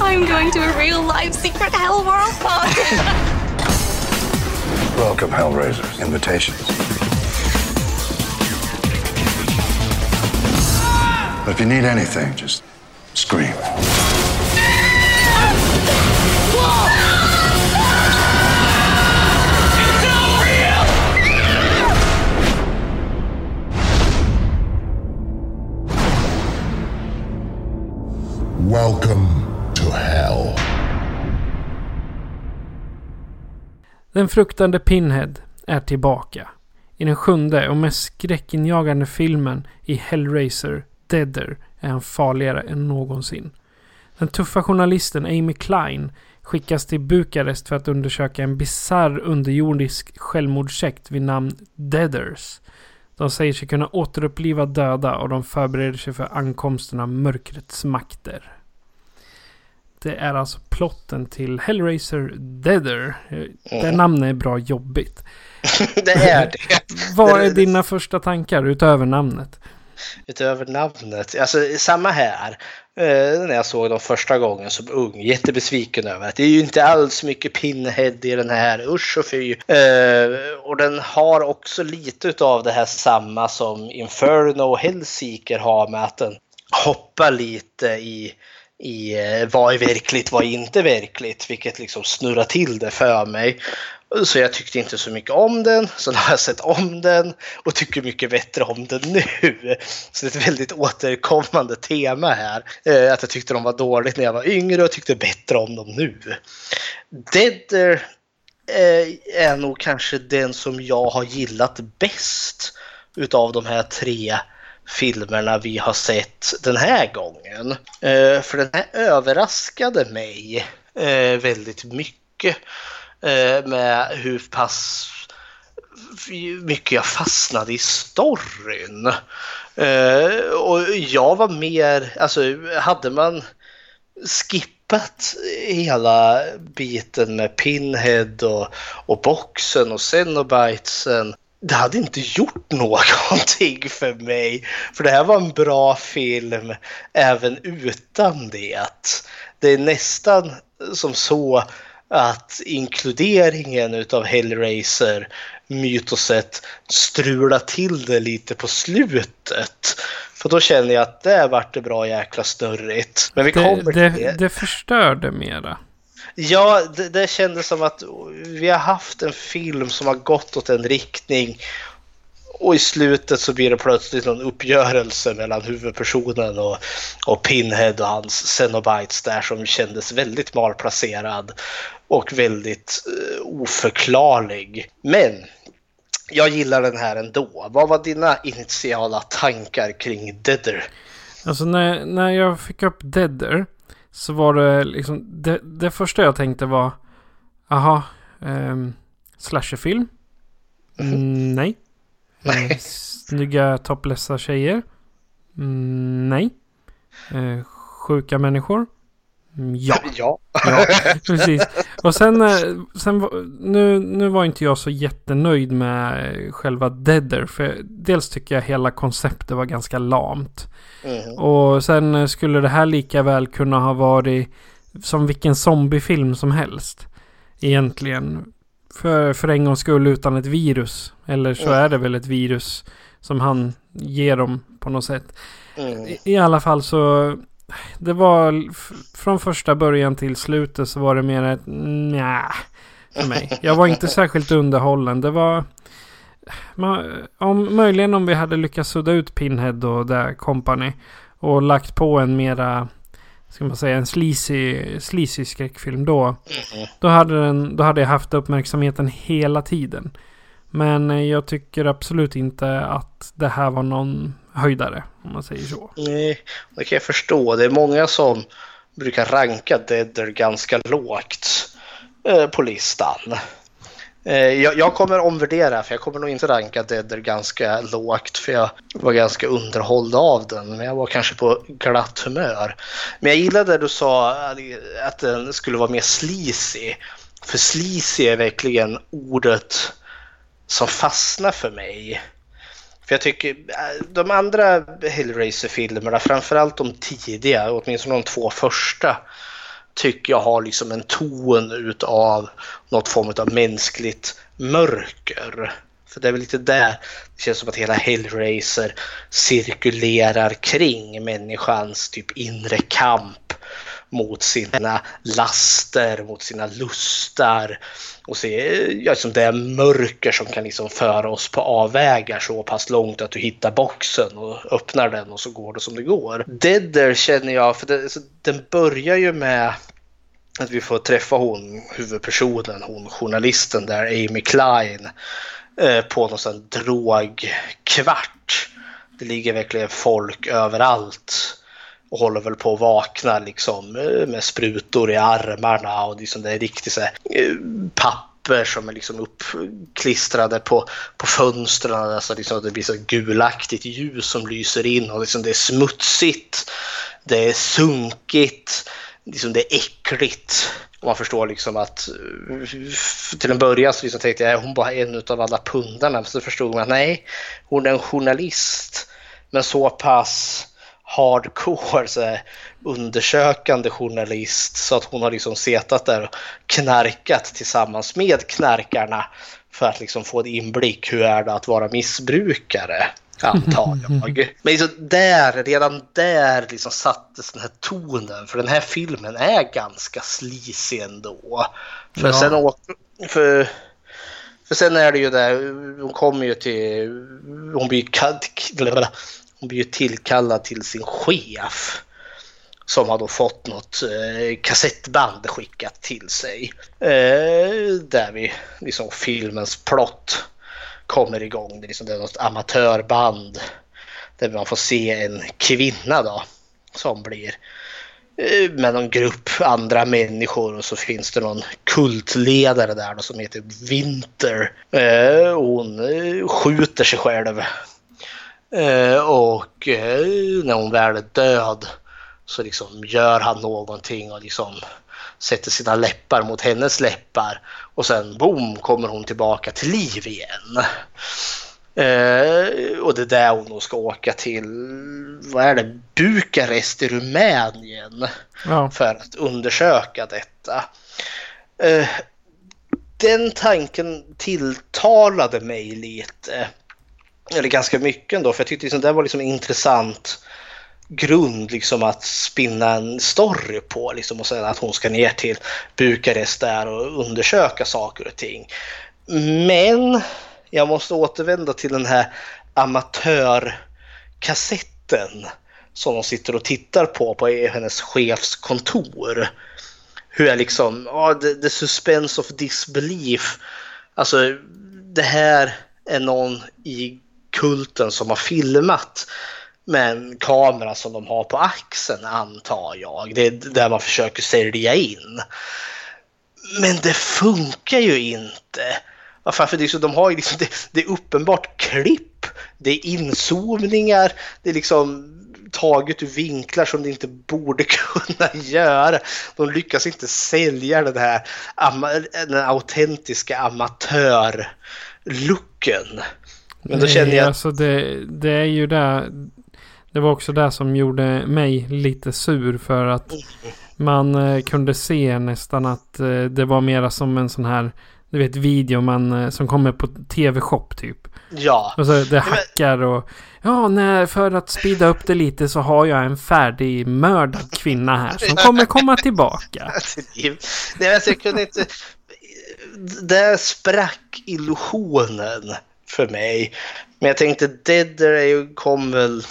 I'm going to a real life secret hell world party. Welcome, Hellraisers. Invitations. But if you need anything, just scream. Welcome to hell. Den fruktande Pinhead är tillbaka. I den sjunde och mest skräckinjagande filmen i Hellraiser, Deader, är han farligare än någonsin. Den tuffa journalisten Amy Klein skickas till Bukarest för att undersöka en bizarr underjordisk självmordssekt vid namn Deaders. De säger sig kunna återuppliva döda och de förbereder sig för ankomsten av mörkrets makter. Det är alltså plotten till Hellraiser Deader. Det namnet är bra jobbigt. det är det. Vad är dina första tankar utöver namnet? Utöver namnet. Alltså samma här. Eh, när jag såg dem första gången som ung. Jättebesviken över att det är ju inte alls mycket Pinhead i den här. Usch och fy. Eh, och den har också lite utav det här samma som Inferno och Hellseeker har med att den hoppar lite i i eh, vad är verkligt, vad är inte verkligt, vilket liksom snurrar till det för mig. Så jag tyckte inte så mycket om den. Så nu har jag sett om den och tycker mycket bättre om den nu. Så det är ett väldigt återkommande tema här. Eh, att jag tyckte de var dåligt när jag var yngre och tyckte bättre om dem nu. Deader eh, är nog kanske den som jag har gillat bäst utav de här tre filmerna vi har sett den här gången. Eh, för den här överraskade mig väldigt mycket Eh, med hur pass mycket jag fastnade i storyn. Eh, och jag var mer, alltså hade man skippat hela biten med Pinhead och, och boxen och Cenobitesen det hade inte gjort någonting för mig. För det här var en bra film även utan det. Det är nästan som så att inkluderingen utav Hellraiser mytoset strular till det lite på slutet. För då känner jag att det vart det bra jäkla störrigt. Men vi Det, kommer till det, det. det förstörde mera. Ja, det, det kändes som att vi har haft en film som har gått åt en riktning och i slutet så blir det plötsligt någon uppgörelse mellan huvudpersonen och, och Pinhead och hans Cenobites där som kändes väldigt malplacerad och väldigt eh, oförklarlig. Men jag gillar den här ändå. Vad var dina initiala tankar kring Deader? Alltså när, när jag fick upp Deader så var det liksom det, det första jag tänkte var Aha, um, slasherfilm? Mm, nej. Eh, snygga toplessa tjejer? Mm, nej. Eh, sjuka människor? Mm, ja. Ja. Ja, precis. Och sen, eh, sen nu, nu var inte jag så jättenöjd med eh, själva Deader. För dels tycker jag hela konceptet var ganska lamt. Mm. Och sen skulle det här lika väl kunna ha varit som vilken zombiefilm som helst. Egentligen. För, för en gångs skull utan ett virus. Eller så är det väl ett virus som han ger dem på något sätt. Mm. I, I alla fall så... Det var från första början till slutet så var det mer ett nja för mig. Jag var inte särskilt underhållen. Det var... Man, om, möjligen om vi hade lyckats sudda ut Pinhead och det company och lagt på en mera, ska man säga, en sleazy, sleazy skräckfilm då. Då hade, den, då hade jag haft uppmärksamheten hela tiden. Men eh, jag tycker absolut inte att det här var någon höjdare, om man säger så. Nej, det kan jag förstå. Det är många som brukar ranka Deader ganska lågt eh, på listan. Eh, jag, jag kommer omvärdera för jag kommer nog inte ranka Deader ganska lågt för jag var ganska underhålld av den. Men jag var kanske på glatt humör. Men jag gillade det du sa att den skulle vara mer sleazy. För sleazy är verkligen ordet som fastnar för mig. För jag tycker eh, de andra Hellraiser-filmerna, framförallt de tidiga, åtminstone de två första, tycker jag har liksom en ton utav något form av mänskligt mörker. För det är väl lite där det känns som att hela Hellraiser cirkulerar kring människans typ inre kamp mot sina laster, mot sina lustar och se ja, liksom det mörker som kan liksom föra oss på avvägar så pass långt att du hittar boxen och öppnar den och så går det som det går. Deader känner jag, för det, alltså, den börjar ju med att vi får träffa hon huvudpersonen, hon journalisten där, Amy Klein, eh, på någon sån drogkvart. Det ligger verkligen folk överallt och håller väl på att vakna liksom eh, med sprutor i armarna och liksom det är riktigt så här, eh, papper som är liksom uppklistrade på, på fönstren. Alltså liksom det blir så gulaktigt ljus som lyser in och liksom det är smutsigt. Det är sunkigt. Liksom det är äckligt. Och man förstår liksom att eh, till en början så liksom tänkte jag att hon bara en av alla pundarna. Men så förstod man att nej, hon är en journalist. Men så pass hardcore så här, undersökande journalist så att hon har liksom setat där och knarkat tillsammans med knarkarna för att liksom få en inblick hur är det att vara missbrukare antar jag. Men liksom där, redan där liksom sattes den här tonen för den här filmen är ganska slisig ändå. För, Ja. sen, åker, för, för sen är det ju där, hon kommer ju till, hon blir, blir ju tillkallad till sin chef som har då fått något eh, kassettband skickat till sig. Eh, där vi, liksom filmens plott kommer igång. Det är, liksom, det är något amatörband där man får se en kvinna då som blir eh, med någon grupp andra människor och så finns det någon kultledare där då som heter Winter. Eh, och hon eh, skjuter sig själv. Eh, och eh, när hon väl är död så liksom gör han någonting och liksom sätter sina läppar mot hennes läppar och sen boom kommer hon tillbaka till liv igen. Eh, och det är där hon ska åka till, vad är det, Bukarest i Rumänien Ja. för att undersöka detta. Eh, den tanken tilltalade mig lite. Eller ganska mycket ändå, för jag tyckte liksom det var liksom en intressant grund liksom att spinna en story på liksom och sen att hon ska ner till Bukarest där och undersöka saker och ting. Men jag måste återvända till den här amatörkassetten som de sitter och tittar på på hennes chefskontor. Hur jag liksom, ja, the, the suspense of disbelief. Alltså, det här är någon i kulten som har filmat med en kamera som de har på axeln antar jag. Det är där man försöker sälja in. Men det funkar ju inte. Varför? För det är så, de har ju liksom, det, det är uppenbart klipp, det är inzoomningar, det är liksom taget ur vinklar som det inte borde kunna göra. De lyckas inte sälja den här den autentiska amatörlooken. Men då känner jag Alltså det, det är ju det. Det var också det som gjorde mig lite sur för att man eh, kunde se nästan att eh, det var mera som en sån här du vet video man, eh, som kommer på tv-shop typ. ja. Och så det hackar och ja, nej, för att speeda upp det lite så har jag en färdig mördad kvinna här som kommer komma tillbaka. Nej, alltså jag kunde inte... Där sprack illusionen för mig. Men jag tänkte ju, kom väl...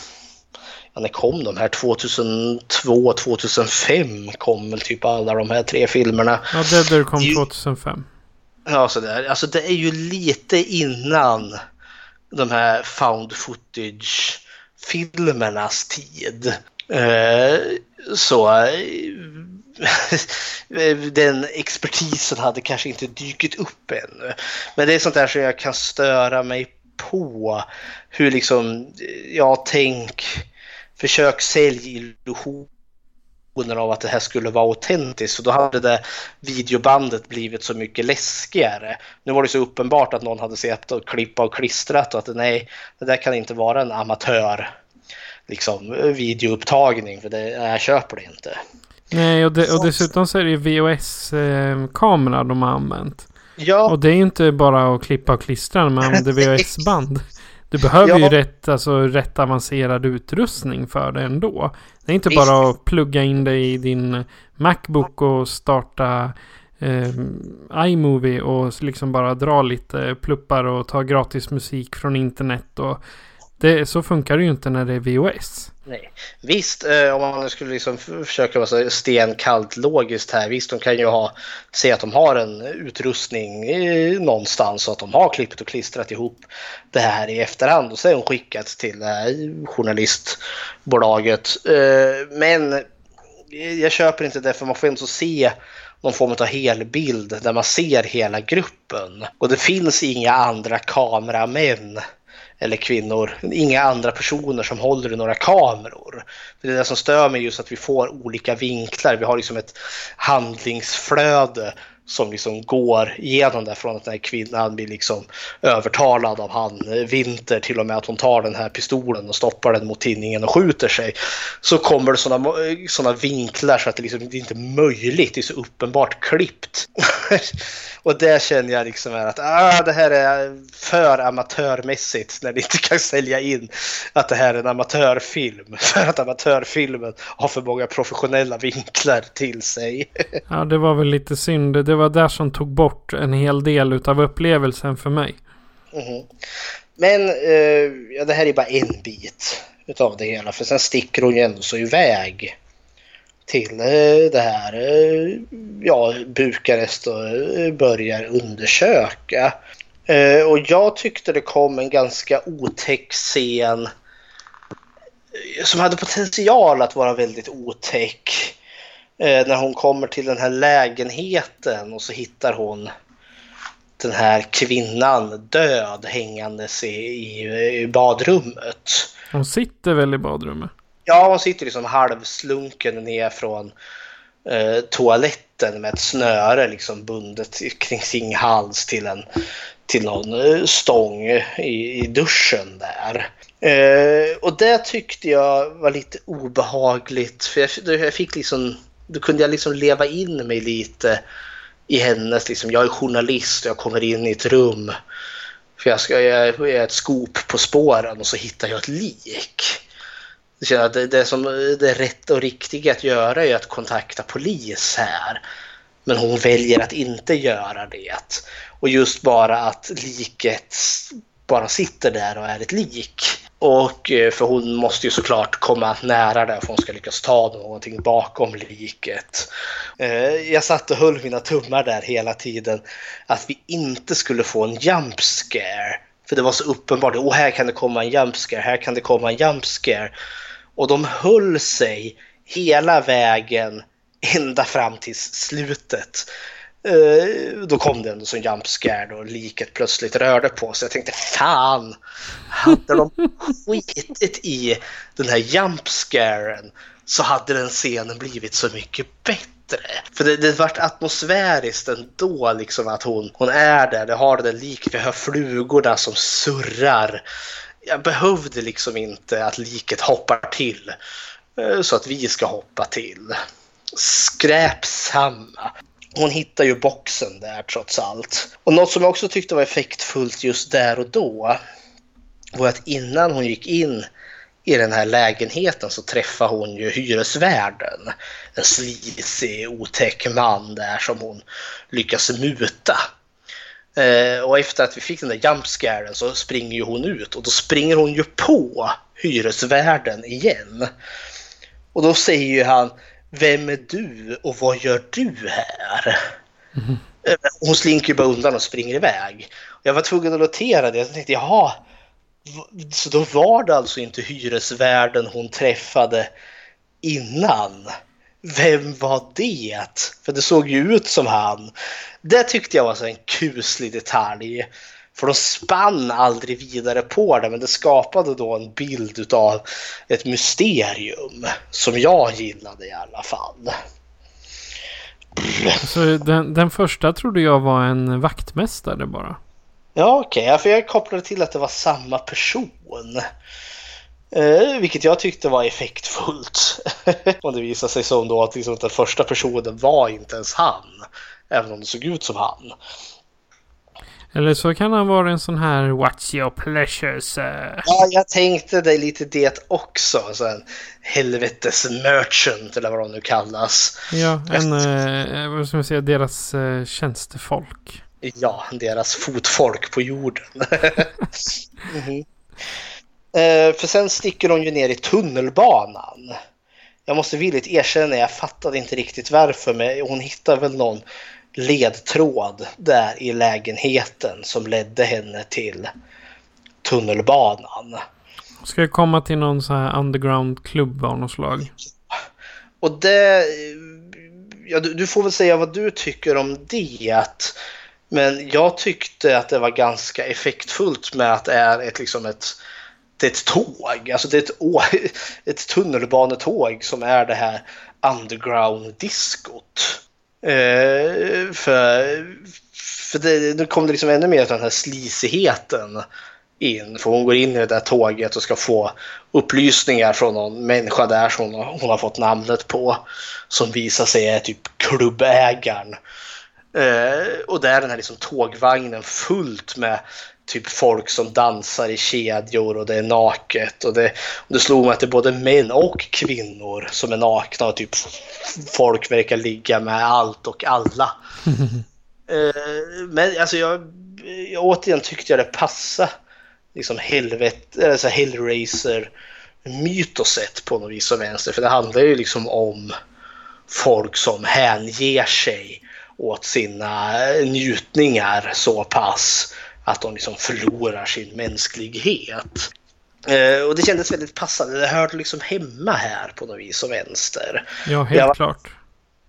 Ja, när kom de här? 2002, 2005 kom väl typ alla de här tre filmerna. Ja, Deader kom Ju- 2005. Ja, så där. Alltså det är ju lite innan de här found footage-filmernas tid. Eh, så den expertisen hade kanske inte dykt upp ännu. Men det är sånt där som jag kan störa mig på. Hur liksom, ja tänk, försök sälj illusionen av att det här skulle vara autentiskt. Och då hade det videobandet blivit så mycket läskigare. Nu var det så uppenbart att någon hade sett och klippa och klistrat och att nej, det där kan inte vara en amatör liksom, videoupptagning för det, jag köper det inte. Nej, och, de, och dessutom så är det ju VHS-kamera de har använt. Ja, Och det är ju inte bara att klippa och klistra när man använder VHS-band. Du behöver ju Ja. rätt, alltså, rätt avancerad utrustning för det ändå. Det är inte Visst. bara att plugga in det i din Macbook och starta eh, iMovie och liksom bara dra lite pluppar och ta gratis musik från internet. Och det, så funkar det ju inte när det är VHS. Nej. Visst, eh, om man skulle liksom försöka vara så stenkallt logiskt här. Visst, de kan ju ha, se att de har en utrustning eh, någonstans och att de har klippt och klistrat ihop det här i efterhand och sen skickat till det här journalistbolaget. Eh, men eh, jag köper inte det för man får inte se någon form av helbild där man ser hela gruppen. Och det finns inga andra kameramän eller kvinnor, inga andra personer som håller i några kameror. Det är det som stör mig just att vi får olika vinklar. Vi har liksom ett handlingsflöde som liksom går igenom där från att den här kvinnan blir liksom övertalad av han eh, Vinter, till och med att hon tar den här pistolen och stoppar den mot tinningen och skjuter sig. Så kommer det sådana såna vinklar så att det, liksom, det är inte möjligt, det är så uppenbart klippt. och där känner jag liksom är att ah, det här är för amatörmässigt när det inte kan sälja in att det här är en amatörfilm. För att amatörfilmen har för många professionella vinklar till sig. Ja, det var väl lite synd. Det var där som tog bort en hel del utav upplevelsen för mig. Mhm. Men eh, ja, det här är bara en bit utav det hela. För sen sticker hon ju ändå så iväg till eh, det här eh, ja, Bukarest och eh, börjar undersöka. Och jag tyckte det kom en ganska otäck scen som hade potential att vara väldigt otäck. När hon kommer till den här lägenheten och så hittar hon den här kvinnan död hängandes i, i, i badrummet. Hon sitter väl i badrummet? Ja, hon sitter liksom halvslunken ner från eh, toaletten med ett snöre liksom bundet kring sin hals till en till någon eh, stång i, i duschen där. Eh, och det tyckte jag var lite obehagligt för jag, jag fick liksom, då kunde jag liksom leva in mig lite i hennes, liksom, jag är journalist och jag kommer in i ett rum för jag, ska, jag är ett skop på spåren och så hittar jag ett lik. Jag känner att det, det, som det är rätt och riktigt att göra är att kontakta polis här. Men hon väljer att inte göra det. Och just bara att liket bara sitter där och är ett lik. Och eh, för hon måste ju såklart komma nära där för hon ska lyckas ta någonting bakom liket. Eh, jag satt och höll mina tummar där hela tiden att vi inte skulle få en jump scare. För det var så uppenbart, åh här kan det komma en jump scare, här kan det komma en jump scare. Och de höll sig hela vägen ända fram till slutet. Eh, då kom det ändå som jump scare och liket plötsligt rörde på sig. Jag tänkte fan, hade de skitit i den här jump scaren så hade den scenen blivit så mycket bättre. För det, det vart atmosfäriskt ändå liksom att hon, hon är där, det har det där liket, vi hör flugorna som surrar. Jag behövde liksom inte att liket hoppar till eh, så att vi ska hoppa till. Skräpsamma. Hon hittar ju boxen där trots allt. Och något som jag också tyckte var effektfullt just där och då var att innan hon gick in i den här lägenheten så träffar hon ju hyresvärden. En slisig, otäck man där som hon lyckas muta. Eh, och efter att vi fick den där jumpscaren så springer ju hon ut och då springer hon ju på hyresvärden igen. Och då säger ju han Vem är du och vad gör du här? Eh, Hon slinker ju bara undan och springer iväg. Jag var tvungen att notera det. Jag tänkte jaha, så då var det alltså inte hyresvärden hon träffade innan. Vem var det? För det såg ju ut som han. Det tyckte jag var så en kuslig detalj. För de spann aldrig vidare på det, men det skapade då en bild av ett mysterium som jag gillade i alla fall. Så den, den första trodde jag var en vaktmästare bara. Ja, okej. Okay. för jag kopplade till att det var samma person. Eh, vilket jag tyckte var effektfullt. och det visade sig som då att liksom den första personen var inte ens han. Även om det såg ut som han. Eller så kan han vara en sån här What's your pleasures? Ja, jag tänkte det lite det också. Så en helvetes merchant eller vad de nu kallas. Ja, en, eh, vad ska man säga, deras eh, tjänstefolk. Ja, deras fotfolk på jorden. mm -hmm. Eh, för sen sticker de ju ner i tunnelbanan. Jag måste villigt erkänna, jag fattade inte riktigt varför, men hon hittar väl någon ledtråd där i lägenheten som ledde henne till tunnelbanan. Ska jag komma till någon sån här underground-klubb av något slag? Och det... Ja, du, du, får väl säga vad du tycker om det. Men jag tyckte att det var ganska effektfullt med att det är ett, liksom ett, det är ett tåg. Alltså det är ett, ett tunnelbanetåg som är det här underground-diskot. Eh, för för det, då kom det liksom ännu mer av den här slisigheten in. För hon går in i det där tåget och ska få upplysningar från någon människa där som hon, hon har fått namnet på. Som visar sig är typ klubbägaren. Eh, och där är den här liksom tågvagnen fullt med typ folk som dansar i kedjor och det är naket. Och det, och det slog mig att det är både män och kvinnor som är nakna och typ folk verkar ligga med allt och alla. eh, men alltså jag, jag återigen tyckte jag det passade liksom helvete, alltså Hellraiser mytoset på något vis och vänster. För det handlar ju liksom om folk som hänger sig åt sina njutningar så pass att de liksom förlorar sin mänsklighet. Eh, och det kändes väldigt passande. Det hörde liksom hemma här på något vis och vänster. Ja, helt jag, klart.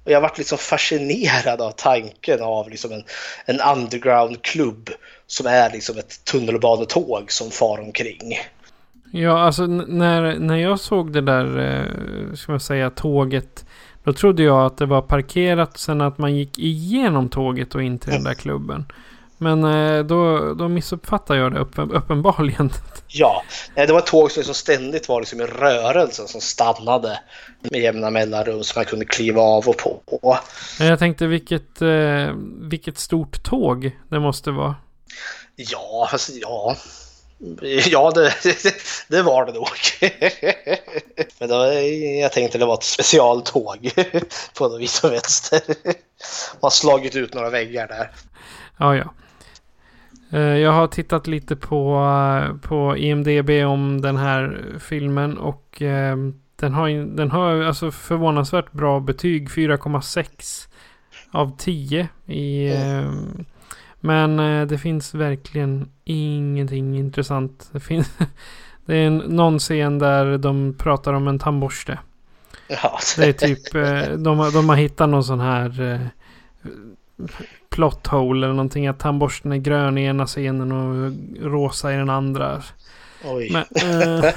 Och jag varit liksom fascinerad av tanken av liksom en, en underground-klubb som är liksom ett tunnelbanetåg som far omkring. Ja, alltså när, när jag såg det där, eh, ska man säga, tåget. Då trodde jag att det var parkerat sen att man gick igenom tåget och in till den där klubben. Men eh, då, då missuppfattar jag det uppen, uppenbarligen. Ja, det var ett tåg som liksom ständigt var liksom i rörelse som stannade med jämna mellanrum som man kunde kliva av och på. Jag tänkte vilket, eh, vilket stort tåg det måste vara. Ja, alltså, ja. Ja, det, det var det nog. Men då, jag tänkte det var ett specialtåg på något vis och vänster. Man har slagit ut några väggar där. Ja, ja. Eh, jag har tittat lite på, eh, på IMDB om den här filmen och eh, den har, den har alltså förvånansvärt bra betyg. 4,6 av 10. I, mm. Men det finns verkligen ingenting intressant. Det, finns, det är en, någon scen där de pratar om en tandborste. Ja. Det är typ, de, de har hittat någon sån här plot hole eller någonting. Att tandborsten är grön i ena scenen och rosa i den andra. Oj. Men, eh...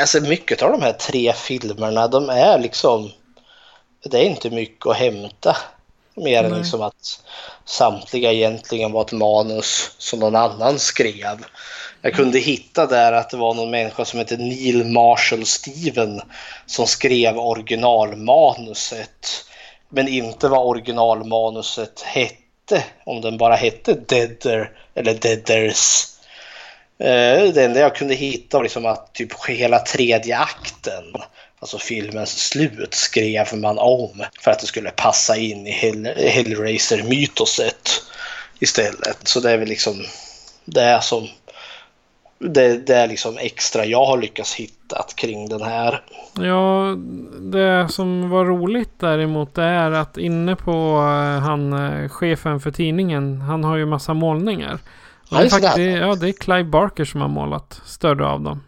alltså mycket av de här tre filmerna de är liksom... Det är inte mycket att hämta. Mer Nej. än liksom att samtliga egentligen var ett manus som någon annan skrev. Jag kunde hitta där att det var någon människa som hette Neil Marshall Steven som skrev originalmanuset men inte vad originalmanuset hette. Om den bara hette Deader eller Deaders. Eh, det enda jag kunde hitta var liksom att typ hela tredje akten, alltså filmens slut, skrev man om för att det skulle passa in i Hell Hellraiser-mytoset istället. Så det är väl liksom det som det, det, är liksom extra jag har lyckats hitta kring den här. Ja, det som var roligt däremot det är att inne på uh, han uh, chefen för tidningen. Han har ju massa målningar. Och det, är faktiskt, ja, det är Clive Barker som har målat större av dem.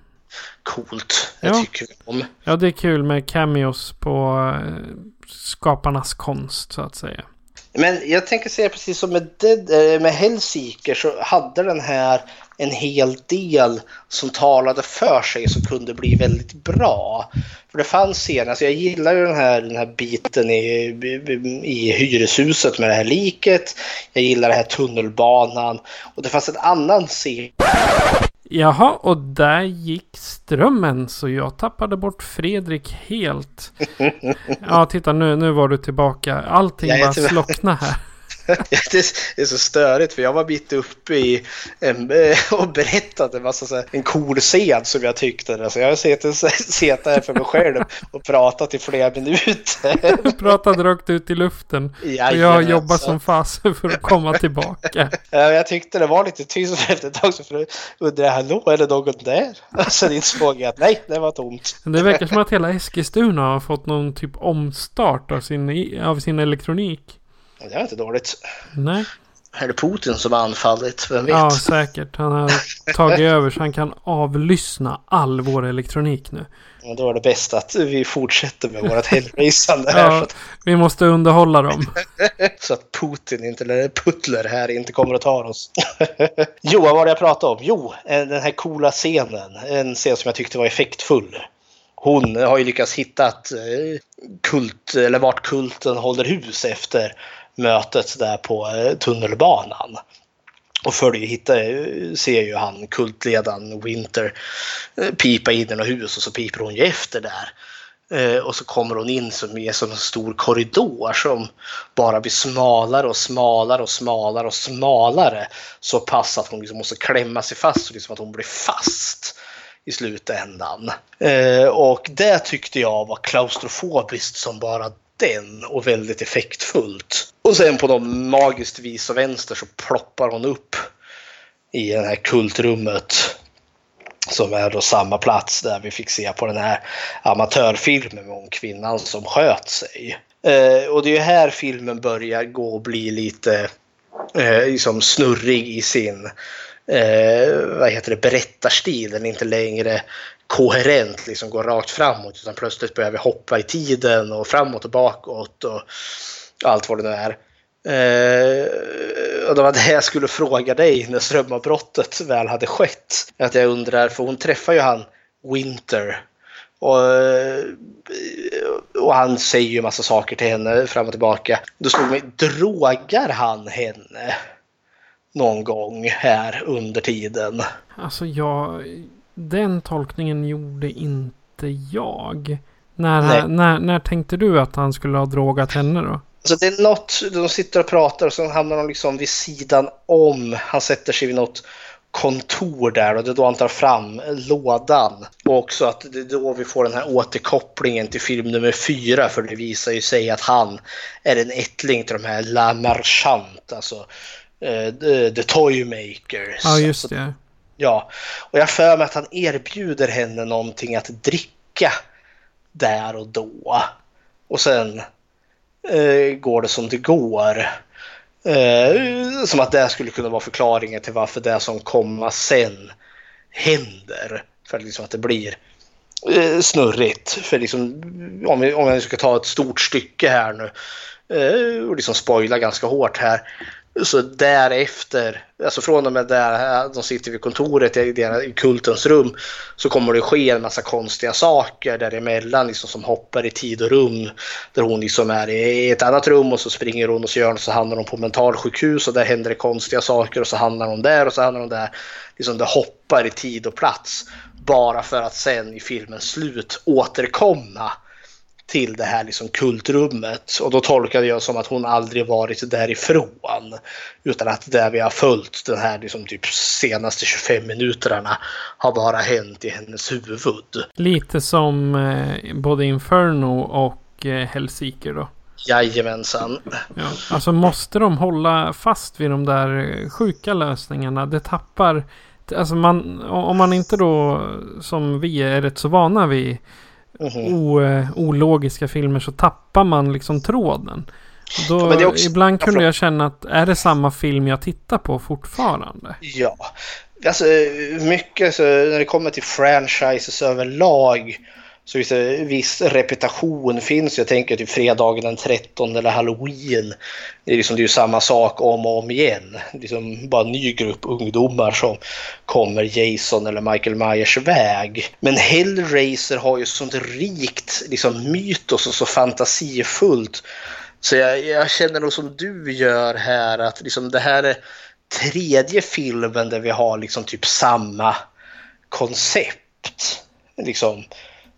Coolt. Jag ja. tycker om. Ja, det är kul med cameos på uh, skaparnas konst så att säga. Men jag tänker säga precis som med, Dead, eh, med Hellseeker så hade den här en hel del som talade för sig som kunde bli väldigt bra. För det fanns scener, alltså jag gillar ju den här, den här biten i, i hyreshuset med det här liket. Jag gillar den här tunnelbanan och det fanns en annan scen Jaha, och där gick strömmen så jag tappade bort Fredrik helt. Ja, titta nu, nu var du tillbaka. Allting bara slocknade här. det är så störigt för jag var mitt uppe i en, och berättade en massa så här, en cool scen som jag tyckte. Alltså jag har suttit här för mig själv och pratat i flera minuter. Du pratade rakt ut i luften. Och jag Jajamensan. jobbar som fasen för att komma tillbaka. Ja, Jag tyckte det var lite tyst efter ett tag så för undrade jag hallå är det någon där? Och sen insåg jag att nej det var tomt. Det verkar som att hela Eskilstuna har fått någon typ omstart av sin, av sin elektronik. Det var inte dåligt. Nej. Är det Putin som har anfallit? Vem vet? Ja, säkert. Han har tagit över så han kan avlyssna all vår elektronik nu. Och Då är det bäst att vi fortsätter med vårt hellraceande här. Så Ja, att vi måste underhålla dem. Så att Putin inte, eller Putler här inte kommer att ta oss. jo, vad var det jag pratade om? Jo, eh, den här coola scenen. En scen som jag tyckte var effektfull. Hon har ju lyckats hitta att eh, kult, eller vart kulten håller hus efter mötet där på eh, tunnelbanan. Och följer, hittar, eh, ser ju han kultledaren Winter eh, pipa in i något hus och så piper hon ju efter där. Och så kommer hon in som är som en stor korridor som bara blir smalare och smalare och smalare och smalare. Så pass att hon liksom måste klämma sig fast, så liksom att hon blir fast i slutändan. Och det tyckte jag var klaustrofobiskt som bara den och väldigt effektfullt. Och sen på något magiskt vis och vänster så ploppar hon upp i det här kultrummet som är då samma plats där vi fick se på den här amatörfilmen om kvinnan som sköt sig. Eh, och det är ju här filmen börjar gå och bli lite eh, liksom snurrig i sin eh, vad heter det, berättarstil. Den är inte längre koherent, liksom går rakt framåt utan plötsligt börjar vi hoppa i tiden och framåt och bakåt och allt vad det nu är. Eh, och det var det jag skulle fråga dig när strömavbrottet väl hade skett. Att jag undrar, för hon träffar ju han Winter. Och, eh, och han säger ju massa saker till henne fram och tillbaka. Då slog mig, drogar han henne någon gång här under tiden? Alltså jag... Den tolkningen gjorde inte jag. När, när, när tänkte du att han skulle ha drogat henne då? Alltså det är något, de sitter och pratar och så hamnar de liksom vid sidan om. Han sätter sig vid något kontor där och det är då han tar fram lådan. Och också att det är då vi får den här återkopplingen till film nummer fyra för det visar ju sig att han är en ättling till de här La Marchant, alltså eh, the, the Toymakers. Ja, just Alltså, det. Ja, och jag för mig att han erbjuder henne någonting att dricka där och då. Och sen eh, går det som det går. Eh, som att det skulle kunna vara förklaringen till varför det som komma sen händer. För liksom att det blir eh, snurrigt. För liksom, om, vi, om jag ska ta ett stort stycke här nu eh, och liksom spoila ganska hårt här. Så därefter, alltså från och med där de sitter vid kontoret i, deras- i kultens rum så kommer det ske en massa konstiga saker däremellan liksom som hoppar i tid och rum. Där hon liksom är i ett annat rum och så springer hon och så gör hon så hamnar hon på mentalsjukhus och där händer det konstiga saker och så hamnar hon där och så hamnar hon där. Liksom det hoppar i tid och plats. Bara för att sen i filmens slut återkomma till det här liksom kultrummet. Och då tolkade jag som att hon aldrig varit därifrån. Utan att det vi har följt den här liksom typ senaste 25 minuterna har bara hänt i hennes huvud. Lite som eh, både Inferno och eh, Hellseeker då. Jajamensan. Ja, alltså måste de hålla fast vid de där eh, sjuka lösningarna? Det tappar... Alltså man, om man inte då som vi är rätt så vana vid Mhm. o, eh, ologiska filmer så tappar man liksom tråden. Då, är också- ibland kunde jag känna att är det samma film jag tittar på fortfarande? Ja, alltså mycket så när det kommer till franchises överlag så viss, viss reputation finns. Jag tänker typ fredagen den 13 eller halloween. Det är, liksom, det är ju samma sak om och om igen. Liksom bara en ny grupp ungdomar som kommer Jason eller Michael Myers väg. Men Hellraiser har ju sånt rikt liksom, mytos och så fantasifullt. Så jag, jag känner nog som du gör här att liksom, det här är tredje filmen där vi har liksom typ samma koncept. Liksom,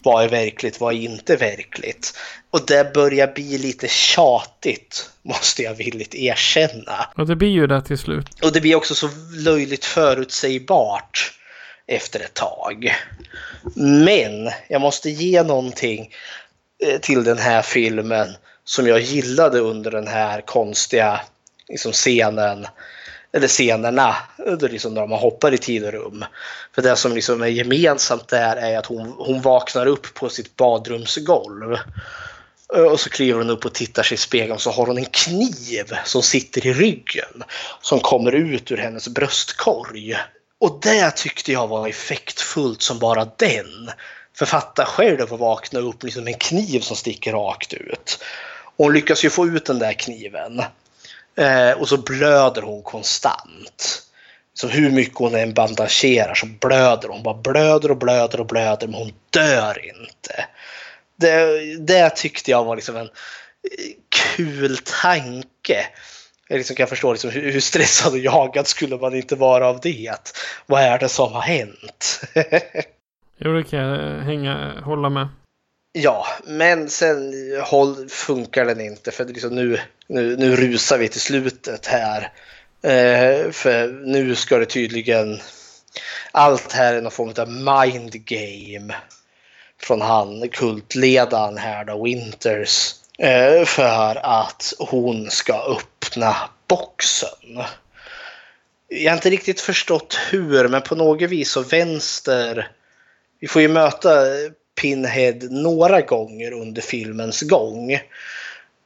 vad är verkligt, vad är inte verkligt? Och det börjar bli lite tjatigt, måste jag villigt erkänna. Och det blir ju det till slut. Och det blir också så löjligt förutsägbart efter ett tag. Men jag måste ge någonting eh, till den här filmen som jag gillade under den här konstiga liksom, scenen eller scenerna där liksom de hoppar i tid och rum. För det som liksom är gemensamt där är att hon, hon vaknar upp på sitt badrumsgolv. Eh, och så kliver hon upp och tittar sig i spegeln och så har hon en kniv som sitter i ryggen. Som kommer ut ur hennes bröstkorg. Och det tyckte jag var effektfullt som bara den. För fatta själv att vakna upp liksom med en kniv som sticker rakt ut. Och hon lyckas ju få ut den där kniven. Eh, och så blöder hon konstant. Så hur mycket hon än bandagerar så blöder hon. Bara blöder och blöder och blöder men hon dör inte. Det, det tyckte jag var liksom en eh, kul tanke. Jag liksom kan förstå liksom hur, hur stressad och jagad skulle man inte vara av det. Vad är det som har hänt? jo, det kan jag hänga, hålla med. Ja, men sen håll, funkar den inte för liksom nu, nu, nu rusar vi till slutet här. Eh, för nu ska det tydligen... Allt här är någon form av mind game. Från han, kultledaren här då, Winters. Eh, för att hon ska öppna boxen. Jag har inte riktigt förstått hur, men på något vis så vänster... Vi får ju möta Pinhead några gånger under filmens gång.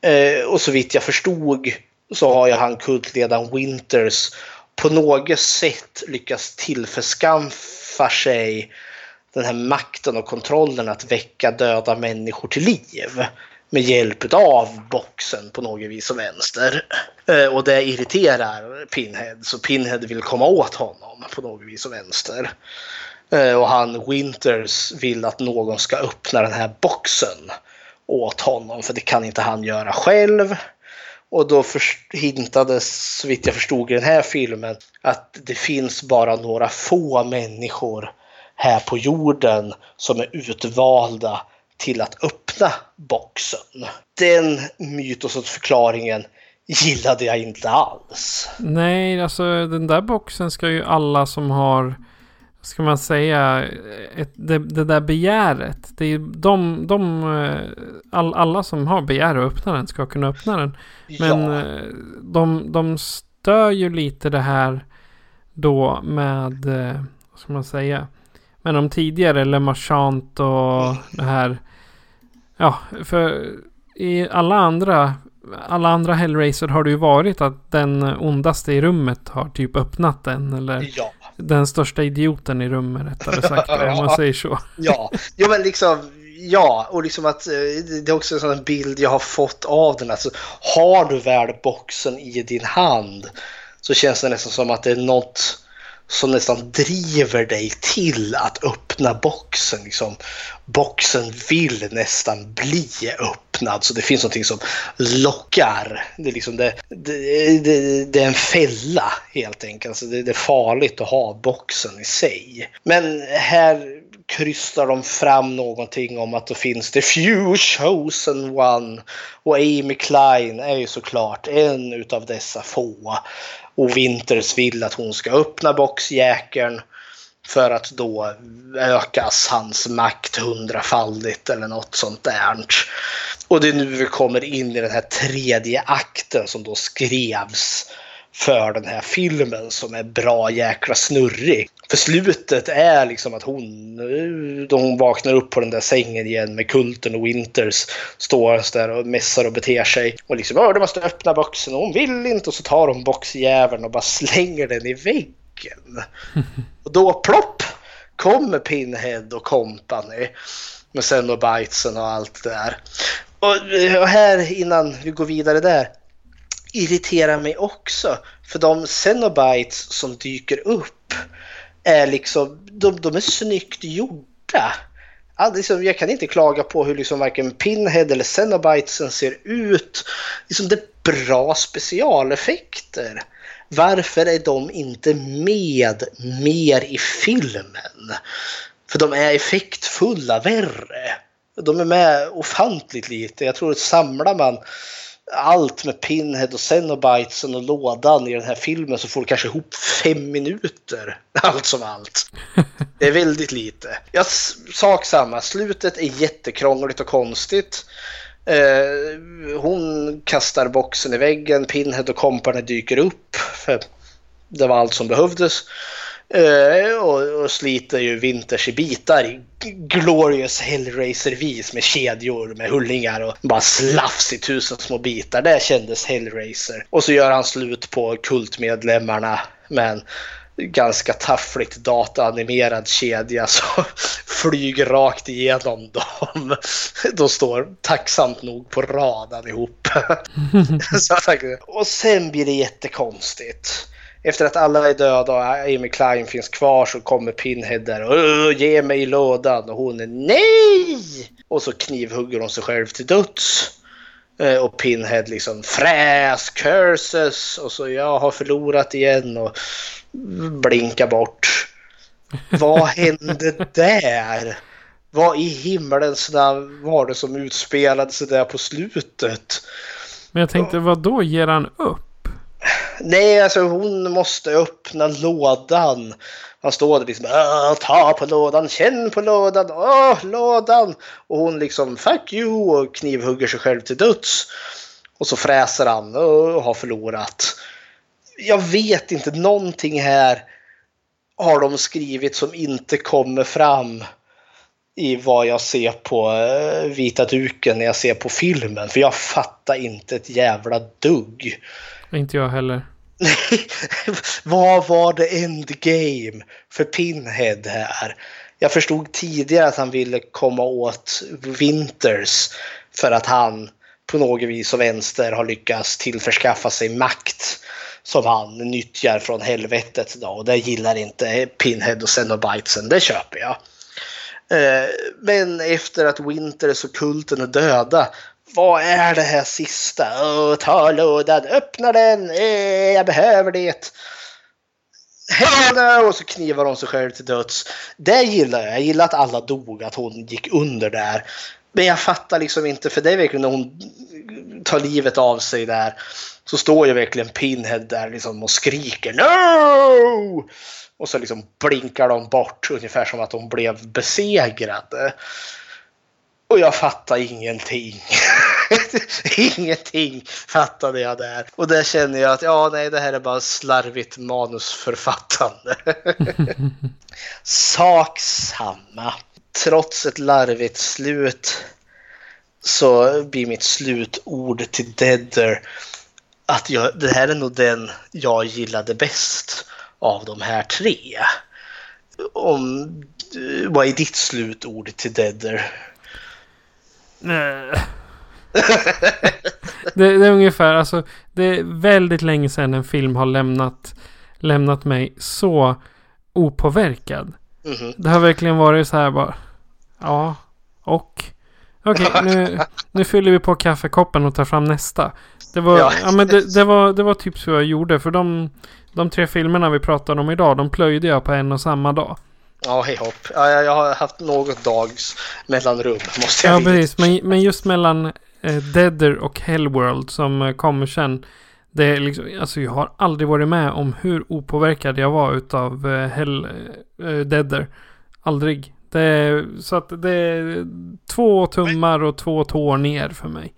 Eh, och så vitt jag förstod så har ju han kultledaren Winters på något sätt lyckats tillförskaffa sig den här makten och kontrollen att väcka döda människor till liv med hjälp av boxen på något vis och vänster. Eh, och det irriterar Pinhead så Pinhead vill komma åt honom på något vis och vänster. Eh, och han Winters vill att någon ska öppna den här boxen åt honom för det kan inte han göra själv. Och då hintades, så vitt jag förstod i den här filmen, att det finns bara några få människor här på jorden som är utvalda till att öppna boxen. Den mytosförklaringen gillade jag inte alls. Nej, alltså den där boxen ska ju alla som har ska man säga, ett, det, det, där begäret. Det är de, de all, alla som har begär att öppna den ska kunna öppna den. Men ja. Eh, de, de stör ju lite det här då med, eh, vad ska man säga, med de tidigare, Le Marchant och mm. det här. Ja, för i alla andra alla andra Hellraiser har det ju varit att den ondaste i rummet har typ öppnat den eller ja den största idioten i rummet rättare sagt. om man säger så. ja, jo, men liksom Ja, och liksom att eh, det är också en sån bild jag har fått av den. Alltså, har du väl boxen i din hand så känns det nästan som att det är något som nästan driver dig till att öppna boxen. Liksom, boxen vill nästan bli öppnad så det finns någonting som lockar. Det är, liksom det, det, det, det är en fälla helt enkelt. Alltså det, det är farligt att ha boxen i sig. Men här krystar de fram någonting om att det finns the few chosen one. Och Amy Klein är ju såklart en utav dessa få. Och Winters vill att hon ska öppna boxjäkeln för att då ökas hans makt hundrafaldigt eller något sånt där. Och det är nu vi kommer in i den här tredje akten som då skrevs för den här filmen som är bra jäkla snurrig. För slutet är liksom att hon, då hon vaknar upp på den där sängen igen med kulten och Winters står där och mässar och beter sig. Och liksom, du måste öppna boxen och hon vill inte och så tar hon boxjäveln och bara slänger den i väggen. Och då plopp kommer Pinhead och company med Cenobitesen och allt det där. Och här innan vi går vidare där irriterar mig också. För de Cenobites som dyker upp är liksom, de, de är snyggt gjorda. All, liksom, jag kan inte klaga på hur liksom varken Pinhead eller Cenobitesen ser ut. Liksom, det är bra specialeffekter. Varför är de inte med mer i filmen? För de är effektfulla värre. De är med ofantligt lite. Jag tror att samlar man allt med Pinhead och Cenobitesen och lådan i den här filmen så får du kanske ihop fem minuter. Allt som allt. Det är väldigt lite. Jag sak samma. Slutet är jättekrångligt och konstigt. Eh, hon kastar boxen i väggen, Pinhead och kompani dyker upp. För det var allt som behövdes. Uh, och, och, sliter ju Winters i bitar i glorious Hellraiser-vis med kedjor med hullingar och bara slafs i tusen små bitar. Det kändes Hellraiser. Och så gör han slut på kultmedlemmarna med en ganska taffligt dataanimerad kedja som flyger rakt igenom dem. De står tacksamt nog på rad allihop. och sen blir det jättekonstigt efter att alla är döda och Amy Klein finns kvar så kommer Pinhead där och ge mig lådan och hon är nej! Och så knivhugger hon sig själv till döds. Eh, och Pinhead liksom fräs, curses och så jag har förlorat igen och blinkar bort. Vad hände där? Vad i himmelens namn var det som utspelade sig där på slutet? Men jag tänkte, vad då ger han upp? Nej, alltså hon måste öppna lådan. Han står där liksom ah, ta på lådan, känn på lådan, åh lådan. Och hon liksom fuck you och knivhugger sig själv till döds. Och så fräser han och har förlorat. Jag vet inte, någonting här har de skrivit som inte kommer fram i vad jag ser på eh, vita duken när jag ser på filmen. För jag fattar inte ett jävla dugg. Inte jag heller. Vad var det endgame för Pinhead här? Jag förstod tidigare att han ville komma åt Winters för att han på något vis och vänster har lyckats tillförskaffa sig makt som han nyttjar från helvetet. Då. Och det gillar inte Pinhead och Xenobitesen, det köper jag. Eh, men efter att Winters och kulten är döda vad är det här sista? Oh, ta lådan, öppna den, eh, jag behöver det. Hello! Och så knivar hon sig själv till döds. Det gillar jag. Jag gillar att alla dog, att hon gick under där. Men jag fattar liksom inte, för det är verkligen när hon tar livet av sig där. Så står ju verkligen Pinhead där liksom och skriker No! Och så liksom blinkar de bort ungefär som att de blev besegrade. Och jag fattar ingenting. ingenting fattade jag där. Och där känner jag att ja, nej, det här är bara slarvigt manusförfattande. Sak samma. Trots ett larvigt slut så blir mitt slutord till Deader att jag, det här är nog den jag gillade bäst av de här tre. Om, vad är ditt slutord till Deader? det, det, är ungefär, alltså det är väldigt länge sedan en film har lämnat, lämnat mig så opåverkad. Mm -hmm. Det har verkligen varit så här bara, ja, och. Okej, okay, nu, nu fyller vi på kaffekoppen och tar fram nästa. Det var, ja. ja men det, det, var, det var typ så jag gjorde. För de, de tre filmerna vi pratade om idag, de plöjde jag på en och samma dag. Ja, hej hopp. Ja, jag har haft något dags mellanrum, måste jag Ja, precis. Men, men just mellan eh, Deader och Hellworld som eh, kommer sen. Det är liksom, alltså jag har aldrig varit med om hur opåverkad jag var utav eh, Hell, eh, Deader. Aldrig. Det är, så att det är två tummar och två tår ner för mig.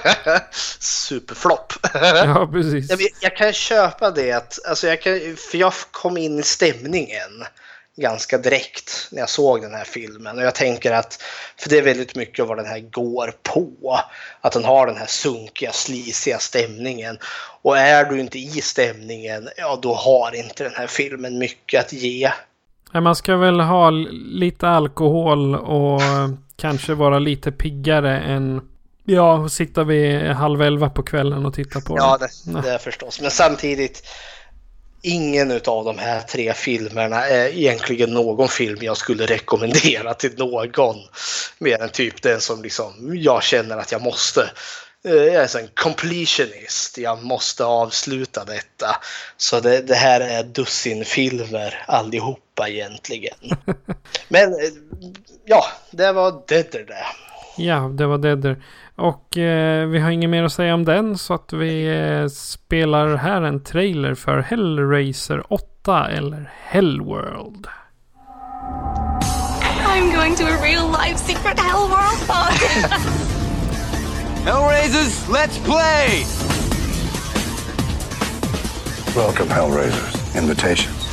Superflopp. ja, precis. Jag, jag, kan köpa det. Alltså jag kan, för jag kom in i stämningen ganska direkt när jag såg den här filmen. Och jag tänker att, för det är väldigt mycket vad den här går på. Att den har den här sunkiga, slisiga stämningen. Och är du inte i stämningen, ja då har inte den här filmen mycket att ge. Man ska väl ha lite alkohol och kanske vara lite piggare än... Ja, sitta vid halv elva på kvällen och titta på Ja, det, det är förstås. Men samtidigt, ingen av de här tre filmerna är egentligen någon film jag skulle rekommendera till någon. Mer än typ den som liksom jag känner att jag måste. eh, Jag är en completionist. Jag måste avsluta detta. Så det, det här är dussinfilmer allihopa egentligen. Men eh, ja, det var det det. Ja, det var Deader. Och eh, vi har inget mer att säga om den så att vi eh, spelar här en trailer för Hellraiser 8 eller Hellworld. I'm going to a real life secret hell world. Hellraisers, let's play! Welcome, Hellraisers. Invitations.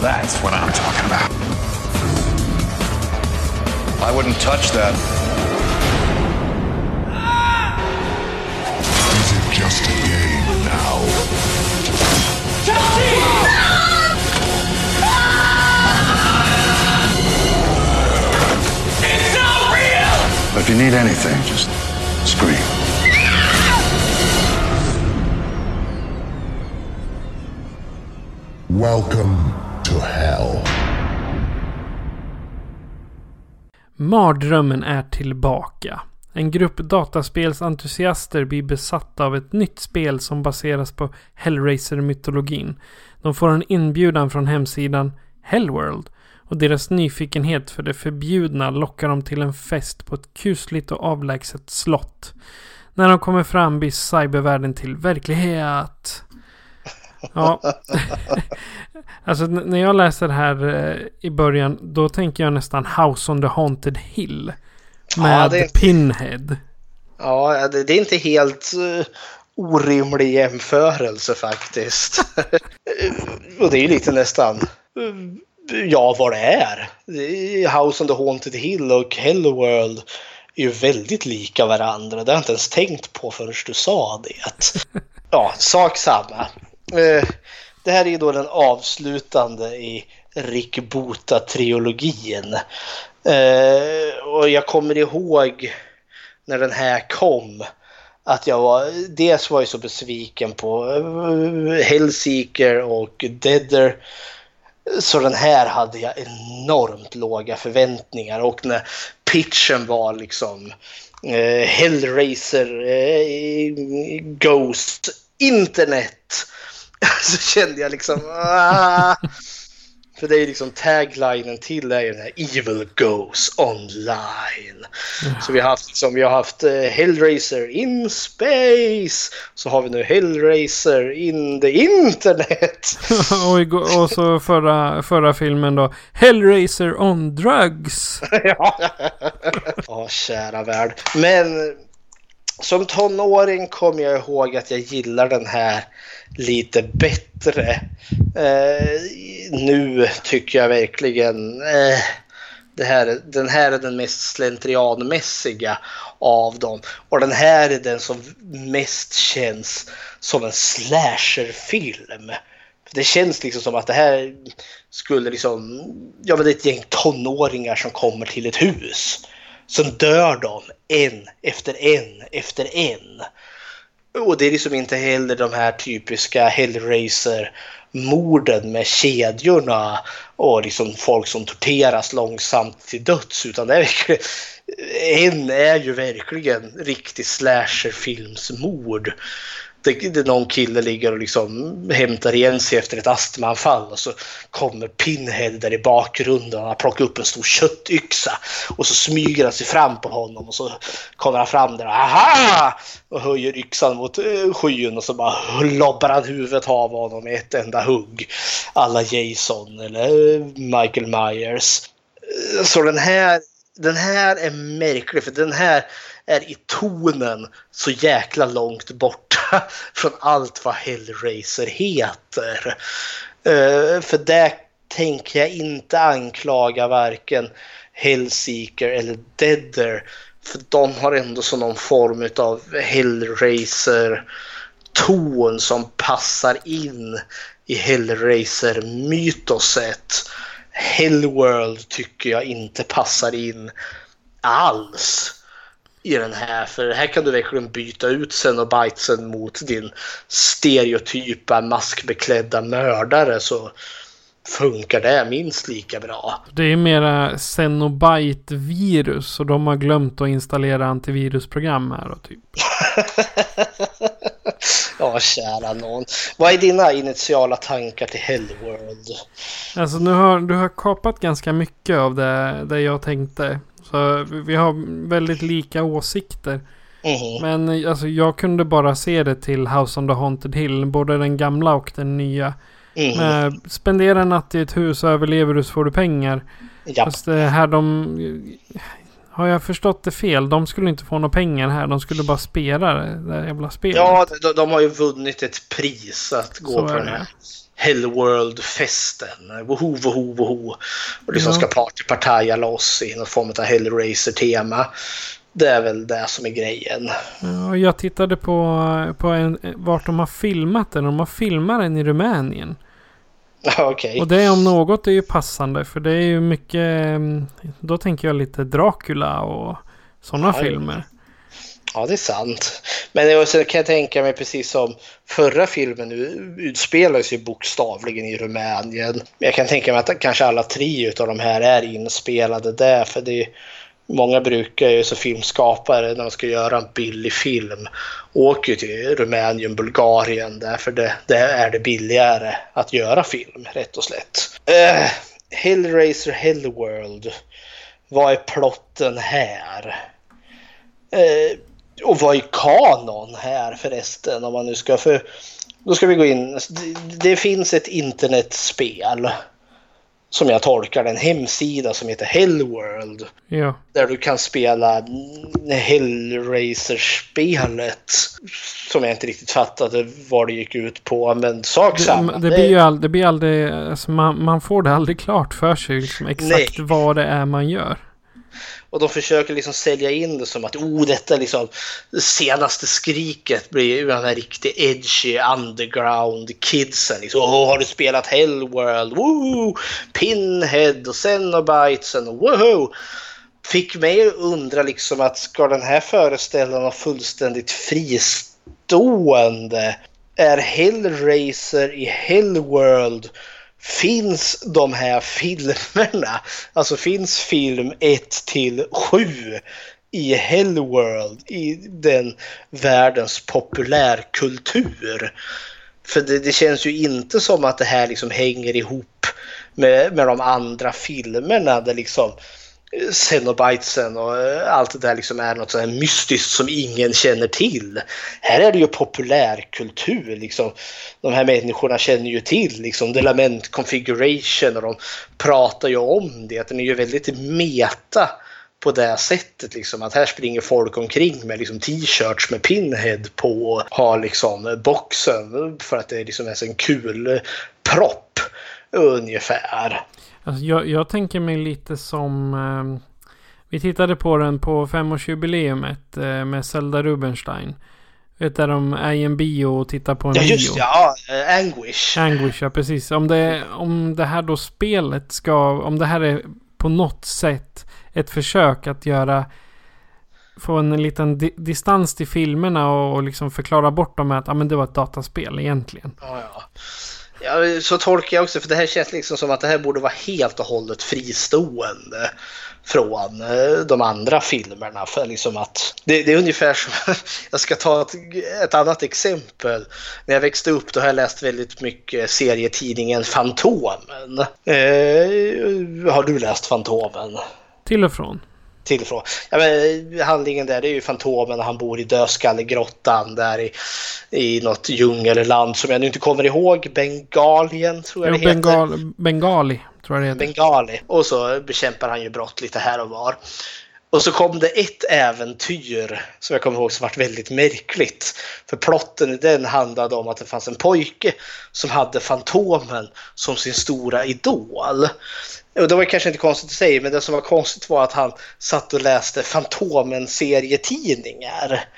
That's what I'm talking about. I wouldn't touch that. Is it just a game now? Chelsea! It's not real! If you need anything, just scream. Welcome to hell. Mardrömmen är tillbaka. En grupp dataspelsentusiaster blir besatta av ett nytt spel som baseras på Hellraiser-mytologin. De får en inbjudan från hemsidan Hellworld och deras nyfikenhet för det förbjudna lockar dem till en fest på ett kusligt och avlägset slott. När de kommer fram blir cybervärlden till verklighet. Ja. alltså när jag läser det här eh, i början då tänker jag nästan House on the Haunted Hill. Med Ja, det Pinhead. Ja, det, det är inte helt uh, orimlig jämförelse faktiskt. och det är ju lite nästan eh, ja, vad det är. House on the Haunted Hill och Hellworld är ju väldigt lika varandra. Det har jag inte ens tänkt på förrän du sa det. Ja, sak samma. Eh, det här är ju då den avslutande i Rick Bota-trilogin. Eh, Och jag kommer ihåg när den här kom. Att jag var, dels var jag så besviken på eh, Hellseeker och Deader. Så den här hade jag enormt låga förväntningar och när pitchen var liksom eh, Hellraiser eh, Ghost Internet så kände jag liksom ah. För det är ju liksom taglinen till är ju den här Evil Goes Online. Så vi har haft, liksom, vi har haft eh, Hellraiser in space. Så har vi nu Hellraiser in the internet. och, igår- och så förra, förra filmen då. Hellraiser on drugs. ja. ja, kära värld. Men som tonåring kommer jag ihåg att jag gillar den här lite bättre. Eh, nu tycker jag verkligen eh, det här, den här är den mest slentrianmässiga av dem. Och den här är den som mest känns som en slasherfilm. Det känns liksom som att det här skulle liksom, ja men det är ett gäng tonåringar som kommer till ett hus. Sen dör de en efter en efter en. Och det är liksom inte heller de här typiska Hellraiser-morden med kedjorna och liksom folk som torteras långsamt till döds. Utan det är verkligen, en är ju verkligen riktig slasherfilmsmord. Det, någon kille ligger och liksom hämtar igen sig efter ett astmaanfall och så kommer Pinhead där i bakgrunden och han plockar upp en stor köttyxa och så smyger han sig fram på honom och så kommer han fram där aha! och höjer yxan mot eh, skyn och så bara lobbar han huvudet av honom med ett enda hugg. Alla Jason eller eh, Michael Myers. Eh, så den här, den här är märklig för den här är i tonen så jäkla långt bort från allt vad Hellraiser heter. Uh, för det tänker jag inte anklaga varken Hellseeker eller Deader. För de har ändå så någon form av Hellraiser ton som passar in i Hellraiser-mytoset. Hellworld tycker jag inte passar in alls i den här. För här kan du verkligen byta ut Cenobitesen mot din stereotypa maskbeklädda mördare så funkar det minst lika bra. Det är mera Cenobite-virus och de har glömt att installera antivirusprogram här och typ. ja, kära någon. Vad är dina initiala tankar till Hellworld? Alltså nu har du har kapat ganska mycket av det, det jag tänkte. Så vi har väldigt lika åsikter. Mm. Men alltså, jag kunde bara se det till House on the Haunted Hill. Både den gamla och den nya. Mm. Med, spendera en natt i ett hus och överlever du så får du pengar. Ja. Fast det här de... Har jag förstått det fel? De skulle inte få några pengar här. De skulle bara spela det där jävla spelet. ja, de, de har ju vunnit ett pris att gå Så på den det. här Hellworld-festen. Woho, woho, woho. Och liksom Ja. ska partypartaja loss i någon form av Hellraiser-tema. Det är väl det som är grejen. Ja, jag tittade på, på en, vart de har filmat den. De har filmat den i Rumänien. Okej. Och det om något är ju passande. För det är ju mycket... mm, Då tänker jag lite Dracula och sådana filmer. Ja, det är sant. Men jag- så kan jag tänka mig precis som förra filmen nu utspelar sig bokstavligen i Rumänien. Men jag kan tänka mig att kanske alla tre av de här är inspelade där. För det är, många brukar ju som filmskapare när de ska göra en billig film åker ju till Rumänien, Bulgarien. Därför det, det är det billigare att göra film, rätt och slätt. Uh, Hellraiser Hellworld. Vad är plotten här? Uh, och vad är kanon här förresten? Om man nu ska för... Då ska vi gå in. Det, det finns ett internetspel. Som jag tolkar en hemsida som heter Hellworld. Ja. Där du kan spela Hellraiser-spelet. Som jag inte riktigt fattade vad det gick ut på. Men sak samma. Det, det blir ju all, det blir aldrig... Alltså man, man får det aldrig klart för sig. Liksom, exakt Nej. vad det är man gör. Och de försöker liksom sälja in det som att oh, detta liksom det senaste skriket blir ju den här riktigt edgy underground kidsen. Liksom, oh, har du spelat Hellworld? Woo! Pinhead och Cenobitesen. Woho! Fick mig att undra liksom att ska den här föreställningen vara fullständigt fristående? Är Hellraiser i Hellworld Finns de här filmerna, alltså finns film 1 till 7 i Hellworld, i den världens populärkultur? För det, det känns ju inte som att det här liksom hänger ihop med, med de andra filmerna där liksom Cenobitesen och eh, allt det där liksom är något sånt här mystiskt som ingen känner till. Här är det ju populärkultur. Liksom. De här människorna känner ju till liksom, Delament Configuration och de pratar ju om det. Att den är ju väldigt meta på det sättet. Liksom, att här springer folk omkring med liksom, t-shirts med Pinhead på och har liksom, boxen för att det liksom är en kul propp ungefär. Alltså jag, jag tänker mig lite som... Eh, vi tittade på den på femårsjubileumet eh, med Zelda Rubinstein. Vet där de är i en bio och tittar på en Ja bio. just ja, eh, Anguish. Anguish, ja precis. Om det, om det här då spelet ska... Om det här är på något sätt ett försök att göra... Få en liten di distans till filmerna och, och liksom förklara bort dem med att ah, men det var ett dataspel egentligen. Ja, ja. Ja, så tolkar jag också, för det här känns liksom som att det här borde vara helt och hållet fristående från eh, de andra filmerna. För liksom att, det, det är ungefär som, jag ska ta ett, ett annat exempel. När jag växte upp då har jag läst väldigt mycket serietidningen Fantomen. Eh, har du läst Fantomen? Till och från till från. Ja, men, handlingen där det är ju Fantomen och han bor i Dödskallegrottan där i, i något djungelland som jag nu inte kommer ihåg. Bengalien tror jag Jo, det heter. Bengal, Bengali, tror jag det heter. Bengali. Och så bekämpar han ju brott lite här och var. Och så kom det ett äventyr som jag kommer ihåg som var väldigt märkligt. För plotten i den handlade om att det fanns en pojke som hade Fantomen som sin stora idol. Och det var kanske inte konstigt att säga, men det som var konstigt var att han satt och läste Fantomen serietidningar.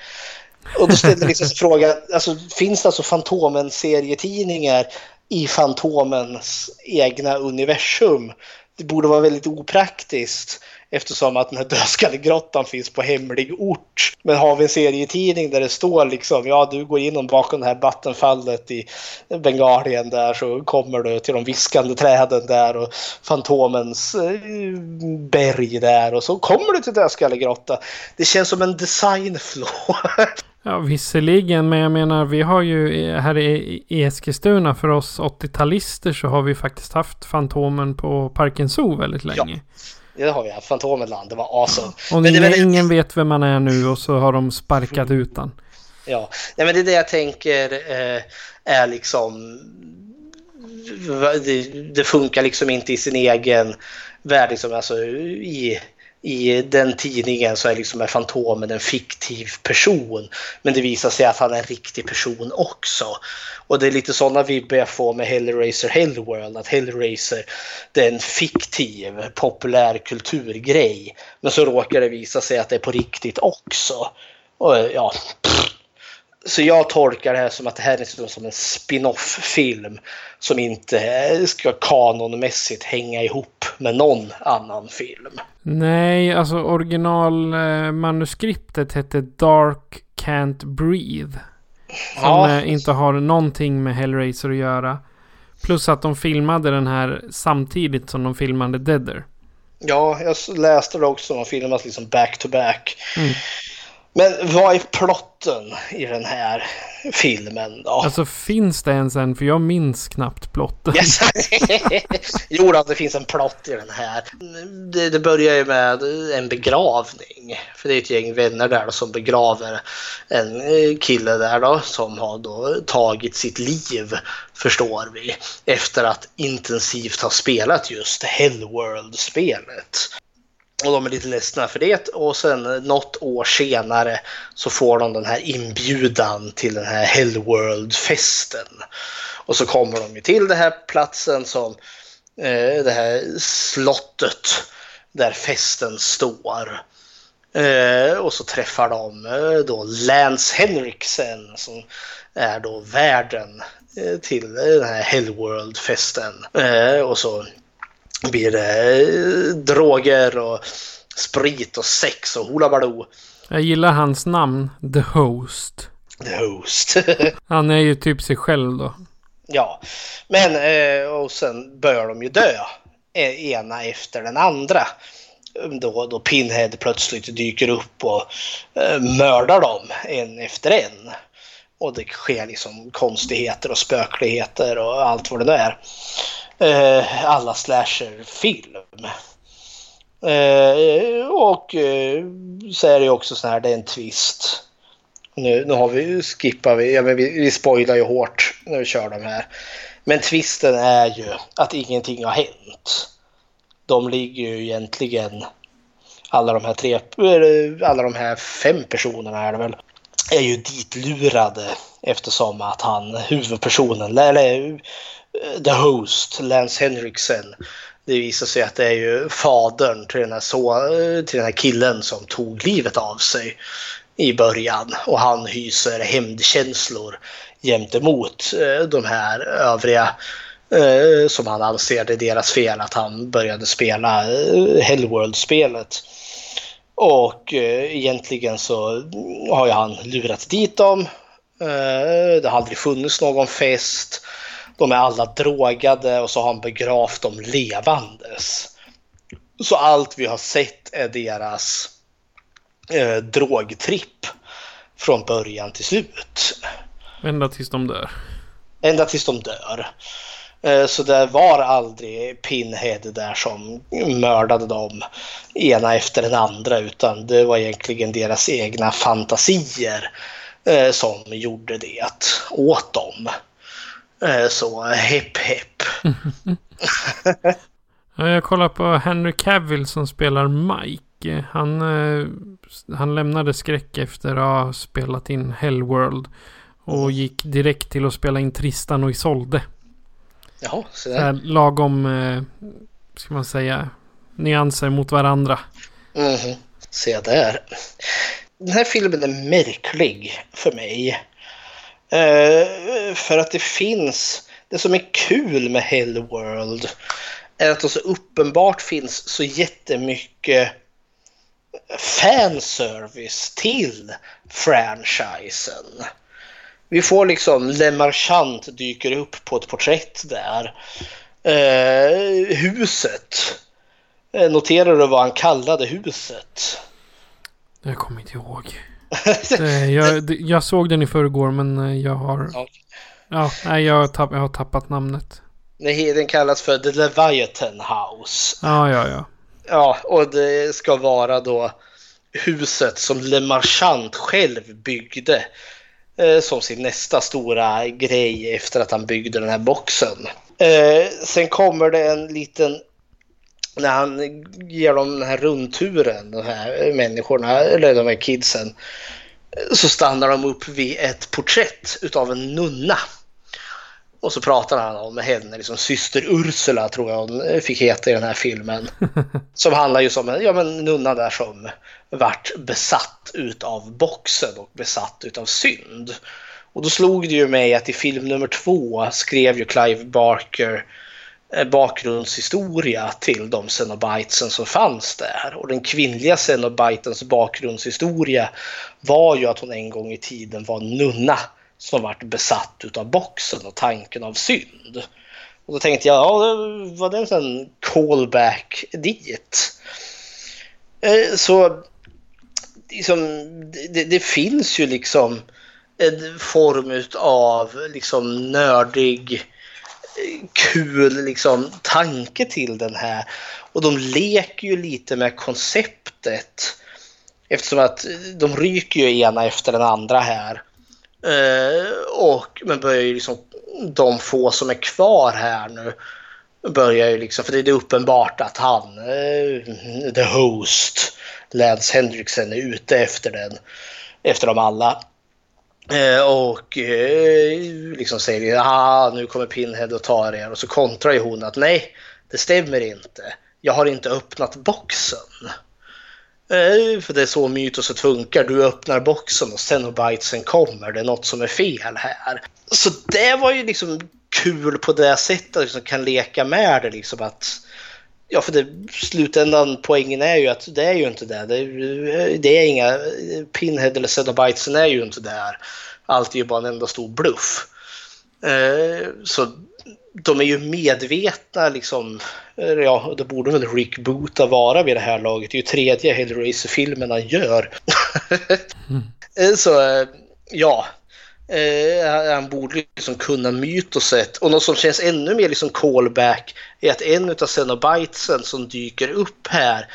Och då ställde liksom frågan, alltså, finns det alltså Fantomen-serietidningar i Fantomens egna universum? Det borde vara väldigt opraktiskt eftersom att den här dödskallegrottan finns på hemlig ort. Men har vi en serietidning där det står liksom, ja du går in bakom det här vattenfallet i Bengalien där så kommer du till de viskande träden där och Fantomens eh, berg där och så kommer du till dödskallegrotta. Det känns som en designflaw. Ja, visserligen, men jag menar vi har ju här i Eskilstuna för oss 80-talister så har vi faktiskt haft Fantomen på Parken Zoo väldigt länge. Ja. Det har haft. Fantomenland, det var awesome. Och men ingen, det, ingen vet vem man är nu och så har de sparkat ut den. Ja, Nej, men det är det jag tänker eh, är liksom... Det, det, funkar liksom inte i sin egen värld. Liksom, alltså, i, i den tidningen så är liksom Fantomen en fiktiv person. Men det visar sig att han är en riktig person också. Och det är lite sådana vibbar jag får med Hellraiser Hellworld. Att Hellraiser det är en fiktiv populärkulturgrej. Men så råkar det visa sig att det är på riktigt också. Och ja, så jag tolkar det här som att det här är som en spin-off-film som inte ska kanonmässigt hänga ihop med någon annan film. Nej, alltså originalmanuskriptet hette Dark Can't Breathe. Som ja. inte har någonting med Hellraiser att göra. Plus att de filmade den här samtidigt som de filmade Deader. Ja, jag läste det också. De filmas liksom back to back. Mm. Men vad är plotten i den här filmen då? Alltså finns det ens en? För jag minns knappt plotten. Yes. jo då, det finns en plott i den här. Det, det, börjar ju med en begravning. För det är ett gäng vänner där då, som begraver en eh, kille där då som har då tagit sitt liv, förstår vi, efter att intensivt ha spelat just Hellworld-spelet. Och de är lite ledsna för det och sen något år senare så får de den här inbjudan till den här Hellworld-festen. Och så kommer de ju till den här platsen som eh, det här slottet där festen står. Eh, och så träffar de eh, då Lance Henriksen som är då värden eh, till den här Hellworld-festen. Eh, och så blir det eh, droger och sprit och sex och hula baloo. Jag gillar hans namn, The Host. The Host. Han är ju typ sig själv då. Ja, men eh, och sen börjar de ju dö. E, ena efter den andra. Då, då Pinhead plötsligt dyker upp och eh, mördar dem en efter en. Och det sker liksom konstigheter och spökligheter och allt vad det nu är eh, alla slasherfilm. Eh, och eh, så är det också så här, det är en twist. Nu, nu har vi, skippar vi, ja, men vi, vi spoilar ju hårt när vi kör de här. Men twisten är ju att ingenting har hänt. De ligger ju egentligen, alla de här tre, alla de här fem personerna är det väl, är ju ditlurade eftersom att han, huvudpersonen, eller Eh, the Host, Lance Henriksen. Det visar sig att det är ju fadern till den här, så, eh, till den här killen som tog livet av sig i början och han hyser hämndkänslor gentemot eh, de här övriga eh, som han anser det är deras fel att han började spela eh, Hellworld-spelet. Och eh, egentligen så har ju han lurat dit dem. Det har aldrig funnits någon fest de är alla drogade och så har han begravt dem levandes. Så allt vi har sett är deras eh, drogtripp från början till slut. Ända tills de dör. Ända tills de dör. Eh, så det var aldrig Pinhead där som mördade dem ena efter den andra utan det var egentligen deras egna fantasier eh, som gjorde det åt dem. Eh, så hepp hepp. jag kollar på Henry Cavill som spelar Mike. Han, eh, han lämnade skräck efter att ha spelat in Hellworld. Och gick direkt till att spela in Tristan och Isolde. Jaha, så där. Lagom, eh, ska man säga, nyanser mot varandra. Mm, se där. den här filmen är märklig för mig. Eh, för att det finns, det som är kul med Hellworld är att det så uppenbart finns så jättemycket fanservice till franchisen. Vi får liksom Le Marchant dyker upp på ett porträtt där. Eh, huset. Eh, noterar du vad han kallade huset? Jag kommer inte ihåg. Eh, jag, jag, såg den i förrgår men eh, jag har... Ja, nej, jag, har tapp, jag har tappat namnet. Nej, den kallas för The Leviathan House. Ja, ja, ja. Ja, och det ska vara då huset som Le Marchand själv byggde eh, som sin nästa stora grej efter att han byggde den här boxen. Eh, sen kommer det en liten när han ger dem den här rundturen, de här människorna, eller de här kidsen, så stannar de upp vid ett porträtt utav en nunna. Och så pratar han om henne, liksom syster Ursula tror jag hon fick heta i den här filmen. Som handlar ju om en ja, men nunna där som vart besatt utav boxen och besatt utav synd. Och då slog det ju mig att i film nummer två skrev ju Clive Barker Eh, bakgrundshistoria till de Cenobitesen som fanns där. Och den kvinnliga Cenobitens bakgrundshistoria var ju att hon en gång i tiden var nunna som vart besatt utav boxen och tanken av synd. Och då tänkte jag, ja, var det en sån callback dit? Eh, så liksom, det, det finns ju liksom en form av liksom nördig kul liksom, tanke till den här. Och de leker ju lite med konceptet. Eftersom att de ryker ju ena efter den andra här. Eh, och men börjar ju liksom, de få som är kvar här nu börjar ju liksom, för det är uppenbart att han, eh, the host, Lance Hendrickson är ute efter den, efter dem alla. Eh, och eh, liksom säger att nu kommer Pinhead och tar er och så kontrar ju hon att nej, det stämmer inte. Jag har inte öppnat boxen. Eh, för det är så mytoset funkar. Du öppnar boxen och Cenobitesen kommer. Det är något som är fel här. Så det var ju liksom kul på det sättet. Liksom kan leka med det liksom att Ja, för det, slutändan poängen är ju att det är ju inte det. Det, det är inga... Pinhead eller Cenobitesen är ju inte där. Allt är ju bara en enda stor bluff. Eh, så de är ju medvetna liksom. Ja, det borde väl Rick Boota vara vid det här laget. Det är ju tredje Hellraiser-filmen han gör. mm. så ja, Eh, han borde liksom kunna mytoset. Och något som känns ännu mer liksom callback är att en av Cenobitesen som dyker upp här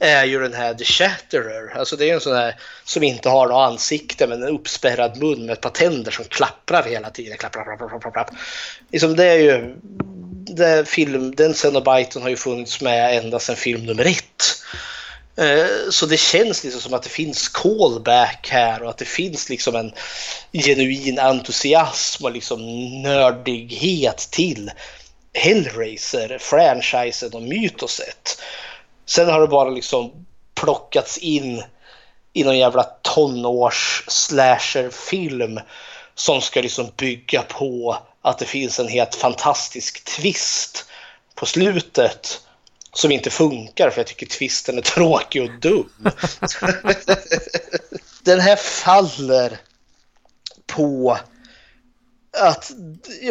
är ju den här The Shatterer. Alltså det är en sån här som inte har något ansikte men en uppspärrad mun med ett par tänder som klapprar hela tiden. Klapp, klapp, klapp, klapp, klapp. Liksom det är ju... Det film, den Cenobiten har ju funnits med ända sedan film nummer ett. Eh, så det känns liksom som att det finns callback här och att det finns liksom en genuin entusiasm och liksom nördighet till Hellraiser, franchisen och mytoset. Sen har det bara liksom plockats in i någon jävla tonårs slasherfilm som ska liksom bygga på att det finns en helt fantastisk twist på slutet som inte funkar för jag tycker twisten är tråkig och dum. Den här faller på att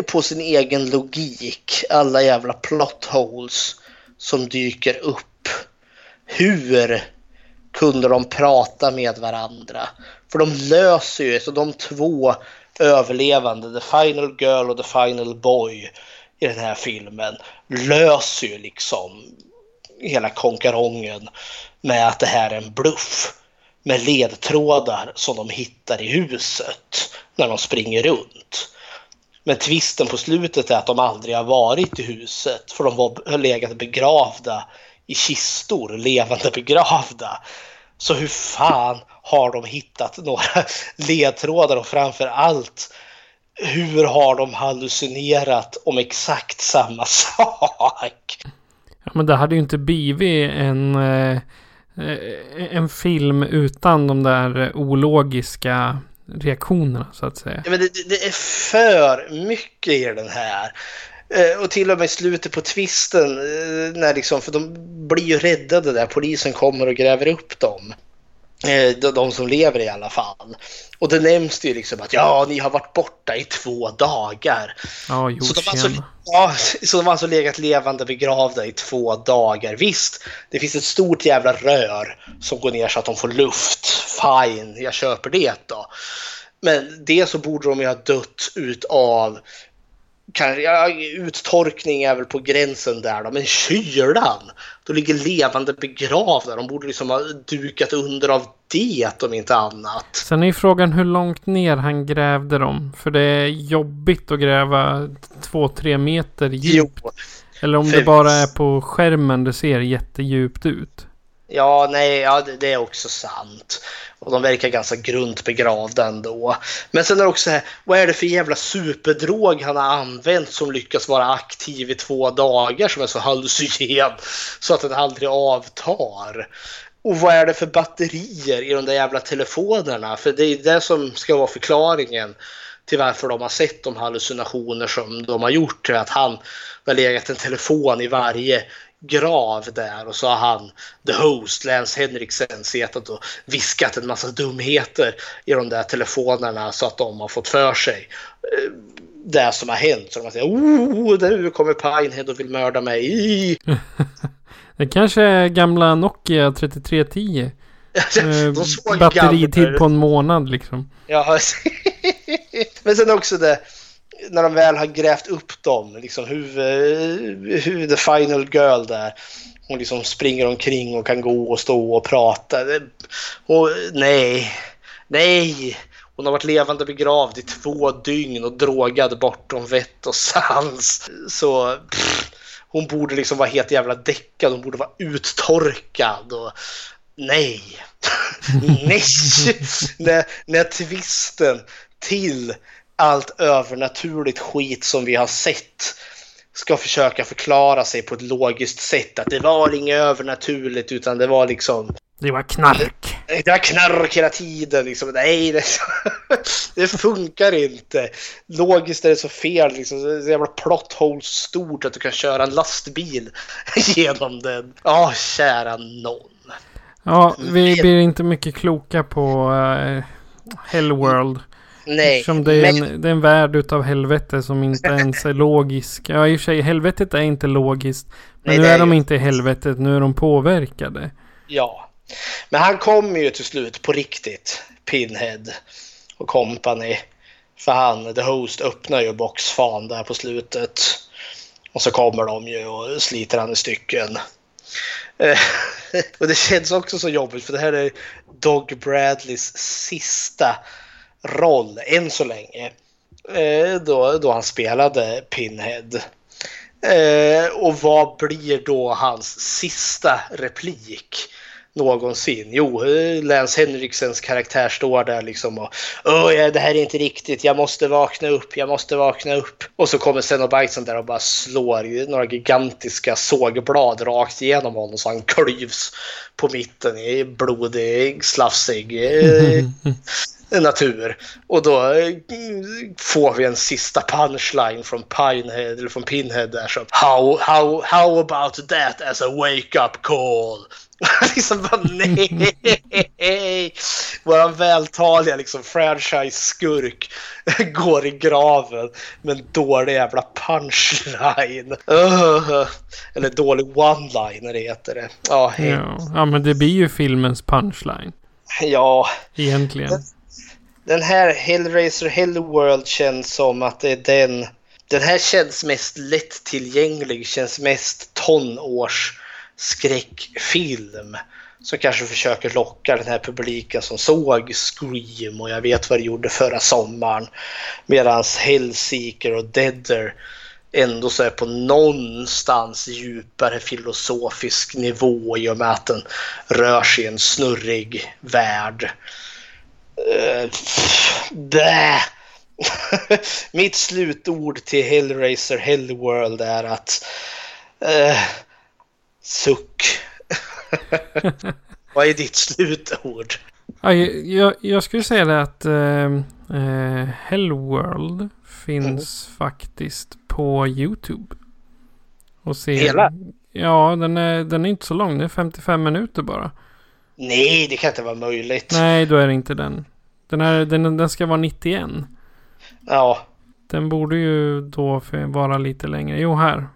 på sin egen logik, alla jävla plot holes som dyker upp. Hur kunde de prata med varandra? För de löser ju, så de två överlevande, the final girl och the final boy i den här filmen, löser ju liksom hela konkarongen med att det här är en bluff med ledtrådar som de hittar i huset när de springer runt. Men tvisten på slutet är att de aldrig har varit i huset för de har legat begravda i kistor, levande begravda. Så hur fan har de hittat några ledtrådar och framför allt hur har de hallucinerat om exakt samma sak? Ja, men det hade ju inte blivit en, eh, en film utan de där ologiska reaktionerna så att säga. Ja, men det, det är för mycket i den här. Eh, och till och med i slutet på twisten, eh, när liksom, för de blir ju räddade där, polisen kommer och gräver upp dem. Eh, de, de som lever i alla fall. Och det nämns det ju liksom att ja, ni har varit borta i två dagar. Ja, jo, Så de, alltså, ja, så de har alltså legat levande begravda i två dagar. Visst, det finns ett stort jävla rör som går ner så att de får luft. Fine, jag köper det då. Men det så borde de ju ha dött utav kanske, ja, uttorkning är väl på gränsen där då, men kylan. De ligger levande begravda. De borde liksom ha dukat under av det om inte annat. Sen är ju frågan hur långt ner han grävde dem. För det är jobbigt att gräva två, tre meter djupt. Jo, Eller om det bara är på skärmen det ser jättedjupt ut. Ja, nej, ja, det, är också sant. Och de verkar ganska grunt begravda ändå. Men sen är det också så här, vad är det för jävla superdrog han har använt som lyckas vara aktiv i två dagar som är så hallucinogen så att den aldrig avtar? Och vad är det för batterier i de där jävla telefonerna? För det är det som ska vara förklaringen till varför de har sett de hallucinationer som de har gjort. Att han har legat en telefon i varje grav där och så har han, the host, Lance Henriksen, suttit och viskat en massa dumheter i de där telefonerna så att de har fått för sig eh, det som har hänt. Så de sagt oh, nu kommer Pinehead och vill mörda mig. Det kanske är gamla Nokia 3310. Eh, batteritid på en månad liksom. Ja, men sen också det när de väl har grävt upp dem, liksom huvud, eh, huvud, the final girl där. Hon liksom springer omkring och kan gå och stå och prata. Och, nej, nej. Hon har varit levande begravd i två dygn och drogad bortom vett och sans. Så pff, hon borde liksom vara helt jävla däckad. Hon borde vara uttorkad. Och, nej. nej. när, när twisten till allt övernaturligt skit som vi har sett ska försöka förklara sig på ett logiskt sätt. Att det var inget övernaturligt utan det var liksom Det var knark. det var knark hela tiden. Liksom. Nej, det, det funkar inte. Logiskt är det så fel. Liksom. Det är så jävla plot hole stort att du kan köra en lastbil genom den. Ja, kära någon. Ja, vi blir inte mycket kloka på uh, Hellworld. Nej, Eftersom det är, men- en, det är en värld utav helvete som inte ens är logisk. Ja, i och för sig, helvetet är inte logiskt. Men Nej, nu är, är de inte i helvetet, nu är de påverkade. Ja, men han kommer ju till slut på riktigt, Pinhead och company. För han, The Host, öppnar ju boxfan där på slutet. Och så kommer de ju och sliter han i stycken. Eh, och det känns också så jobbigt för det här är Dog Bradleys sista roll än så länge. Eh, då, då han spelade Pinhead. Eh, och vad blir då hans sista replik någonsin? Jo, eh, Lance Henriksens karaktär står där liksom och Åh, det här är inte riktigt, jag måste vakna upp, jag måste vakna upp. Och så kommer Cenobiteson där och bara slår några gigantiska sågblad rakt igenom honom så han klyvs på mitten i blodig, slafsig eh, natur. Och då eh, får vi en sista punchline från Pinehead, eller från Pinhead där som How, how, how about that as a wake-up call? liksom bara nej! Våran vältaliga liksom franchise-skurk går i graven med en dålig jävla punchline. Eller dålig one-liner heter det. Ja. Ja. ja, men det blir ju filmens punchline. ja. Egentligen. Den här Hellraiser Hellworld känns som att det är den. Den här känns mest lättillgänglig, känns mest tonårsskräckfilm. Som kanske försöker locka den här publiken som såg Scream och jag vet vad det gjorde förra sommaren. Medan Hellseeker och Deader ändå så är på någonstans djupare filosofisk nivå i och med att den rör sig i en snurrig värld. Uh. Mitt slutord till Hellraiser Hellworld är att uh, suck. Vad är ditt slutord? Ja, jag, jag skulle säga det att eh, eh, Hellworld finns faktiskt på YouTube. Och se, Hela? Ja, den är, den är inte så lång. Den är 55 minuter bara. Nej, det kan inte vara möjligt. Nej, då är det inte den. Den, är, den, den ska vara 91. Ja, Den borde ju då vara lite längre. Jo, här.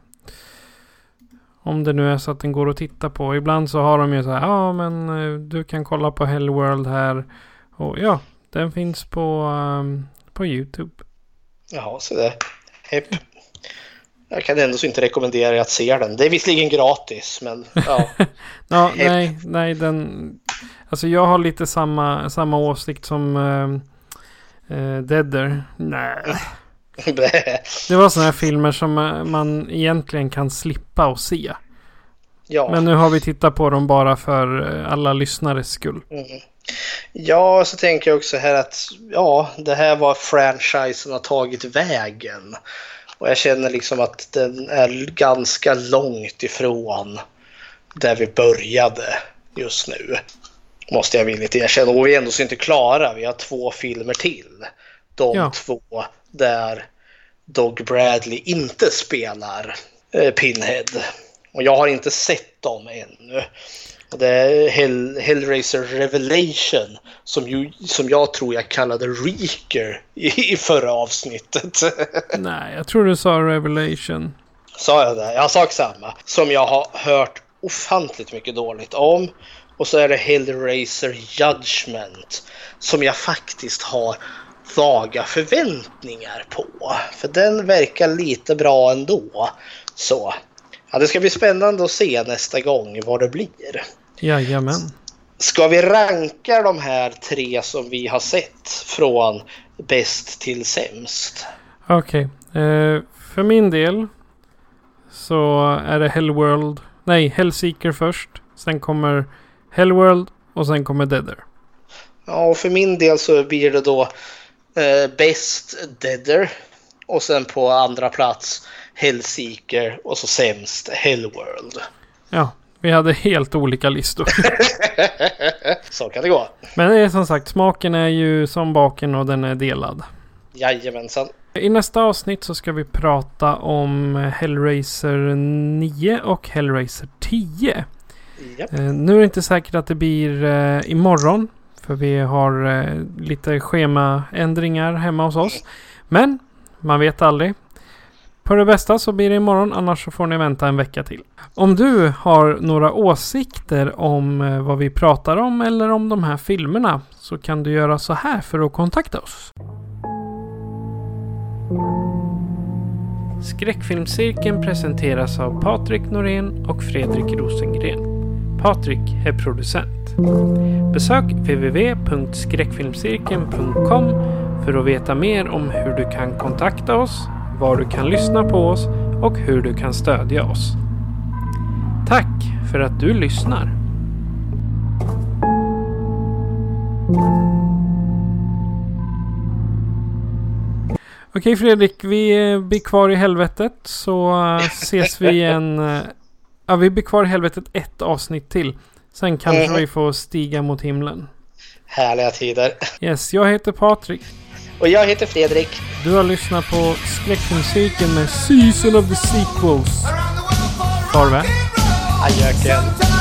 Om det nu är så att den går att titta på. Ibland så har de ju så här. Ja, men eh, du kan kolla på Hellworld här. Och ja, den finns på, ehm, på YouTube. ja så det. Hepp. Jag kan ändå inte rekommendera er att se den. Det är visserligen gratis, men ja. Ja, nej, nej, den... Alltså jag har lite samma, samma åsikt som uh, uh, Deader. Nej. Det var sådana här filmer som eh, man egentligen kan slippa att se. ja. Men nu har vi tittat på dem bara för eh, alla lyssnares skull. Ja, så tänker jag också här att ja, det här var franchisen har tagit vägen. Och jag känner liksom att den är ganska långt ifrån där vi började just nu. Måste jag villigt erkänna. Och vi är ändå inte klara. Vi har två filmer till. De Ja. två där Dog Bradley inte spelar eh, Pinhead. Och jag har inte sett dem ännu. Det är Hell, Hellraiser Revelation som, ju, som jag tror jag kallade Reeker i, i förra avsnittet. Nej, jag tror du sa Revelation. Sa jag det? Jag sa samma. Som jag har hört ofantligt mycket dåligt om. Och så är det Hellraiser Judgment som jag faktiskt har vaga förväntningar på. För den verkar lite bra ändå. Så ja, det ska bli spännande att se nästa gång vad det blir. Jajamän. Ska vi ranka de här tre som vi har sett från bäst till sämst? Okej. Eh, för min del så är det Hellworld. Nej, Hellseeker först. Sen kommer Hellworld och sen kommer Deader. Ja, och för min del så blir det då eh, bäst Deader och sen på andra plats Hellseeker och så sämst Hellworld. Ja, vi hade helt olika listor. Så kan det gå. Men det är som sagt, smaken är ju som baken och den är delad. Jajamensan. I nästa avsnitt så ska vi prata om Hellraiser 9 och Hellraiser 10. Japp. Eh, nu är det inte säkert att det blir eh, imorgon. För vi har eh, lite schemaändringar hemma hos oss. Men man vet aldrig. På det bästa så blir det imorgon. Annars så får ni vänta en vecka till. Om du har några åsikter om eh, vad vi pratar om eller om de här filmerna. Så kan du göra så här för att kontakta oss. Skräckfilmscirkeln presenteras av Patrik Norén och Fredrik Rosengren. Patrik är producent. Besök www.skräckfilmscirkeln.com för att veta mer om hur du kan kontakta oss, var du kan lyssna på oss och hur du kan stödja oss. Tack för att du lyssnar! Okej Fredrik, vi eh, blir kvar i helvetet så eh, ses vi igen. eh, Ja, vi blir kvar i helvetet ett avsnitt till. Sen kanske Mhm. vi får stiga mot himlen. Härliga tider. Yes, jag heter Patrik. Och jag heter Fredrik. Du har lyssnat på Skräckfilmscirkeln med Season of the Sequels. Farväl. Adjöken.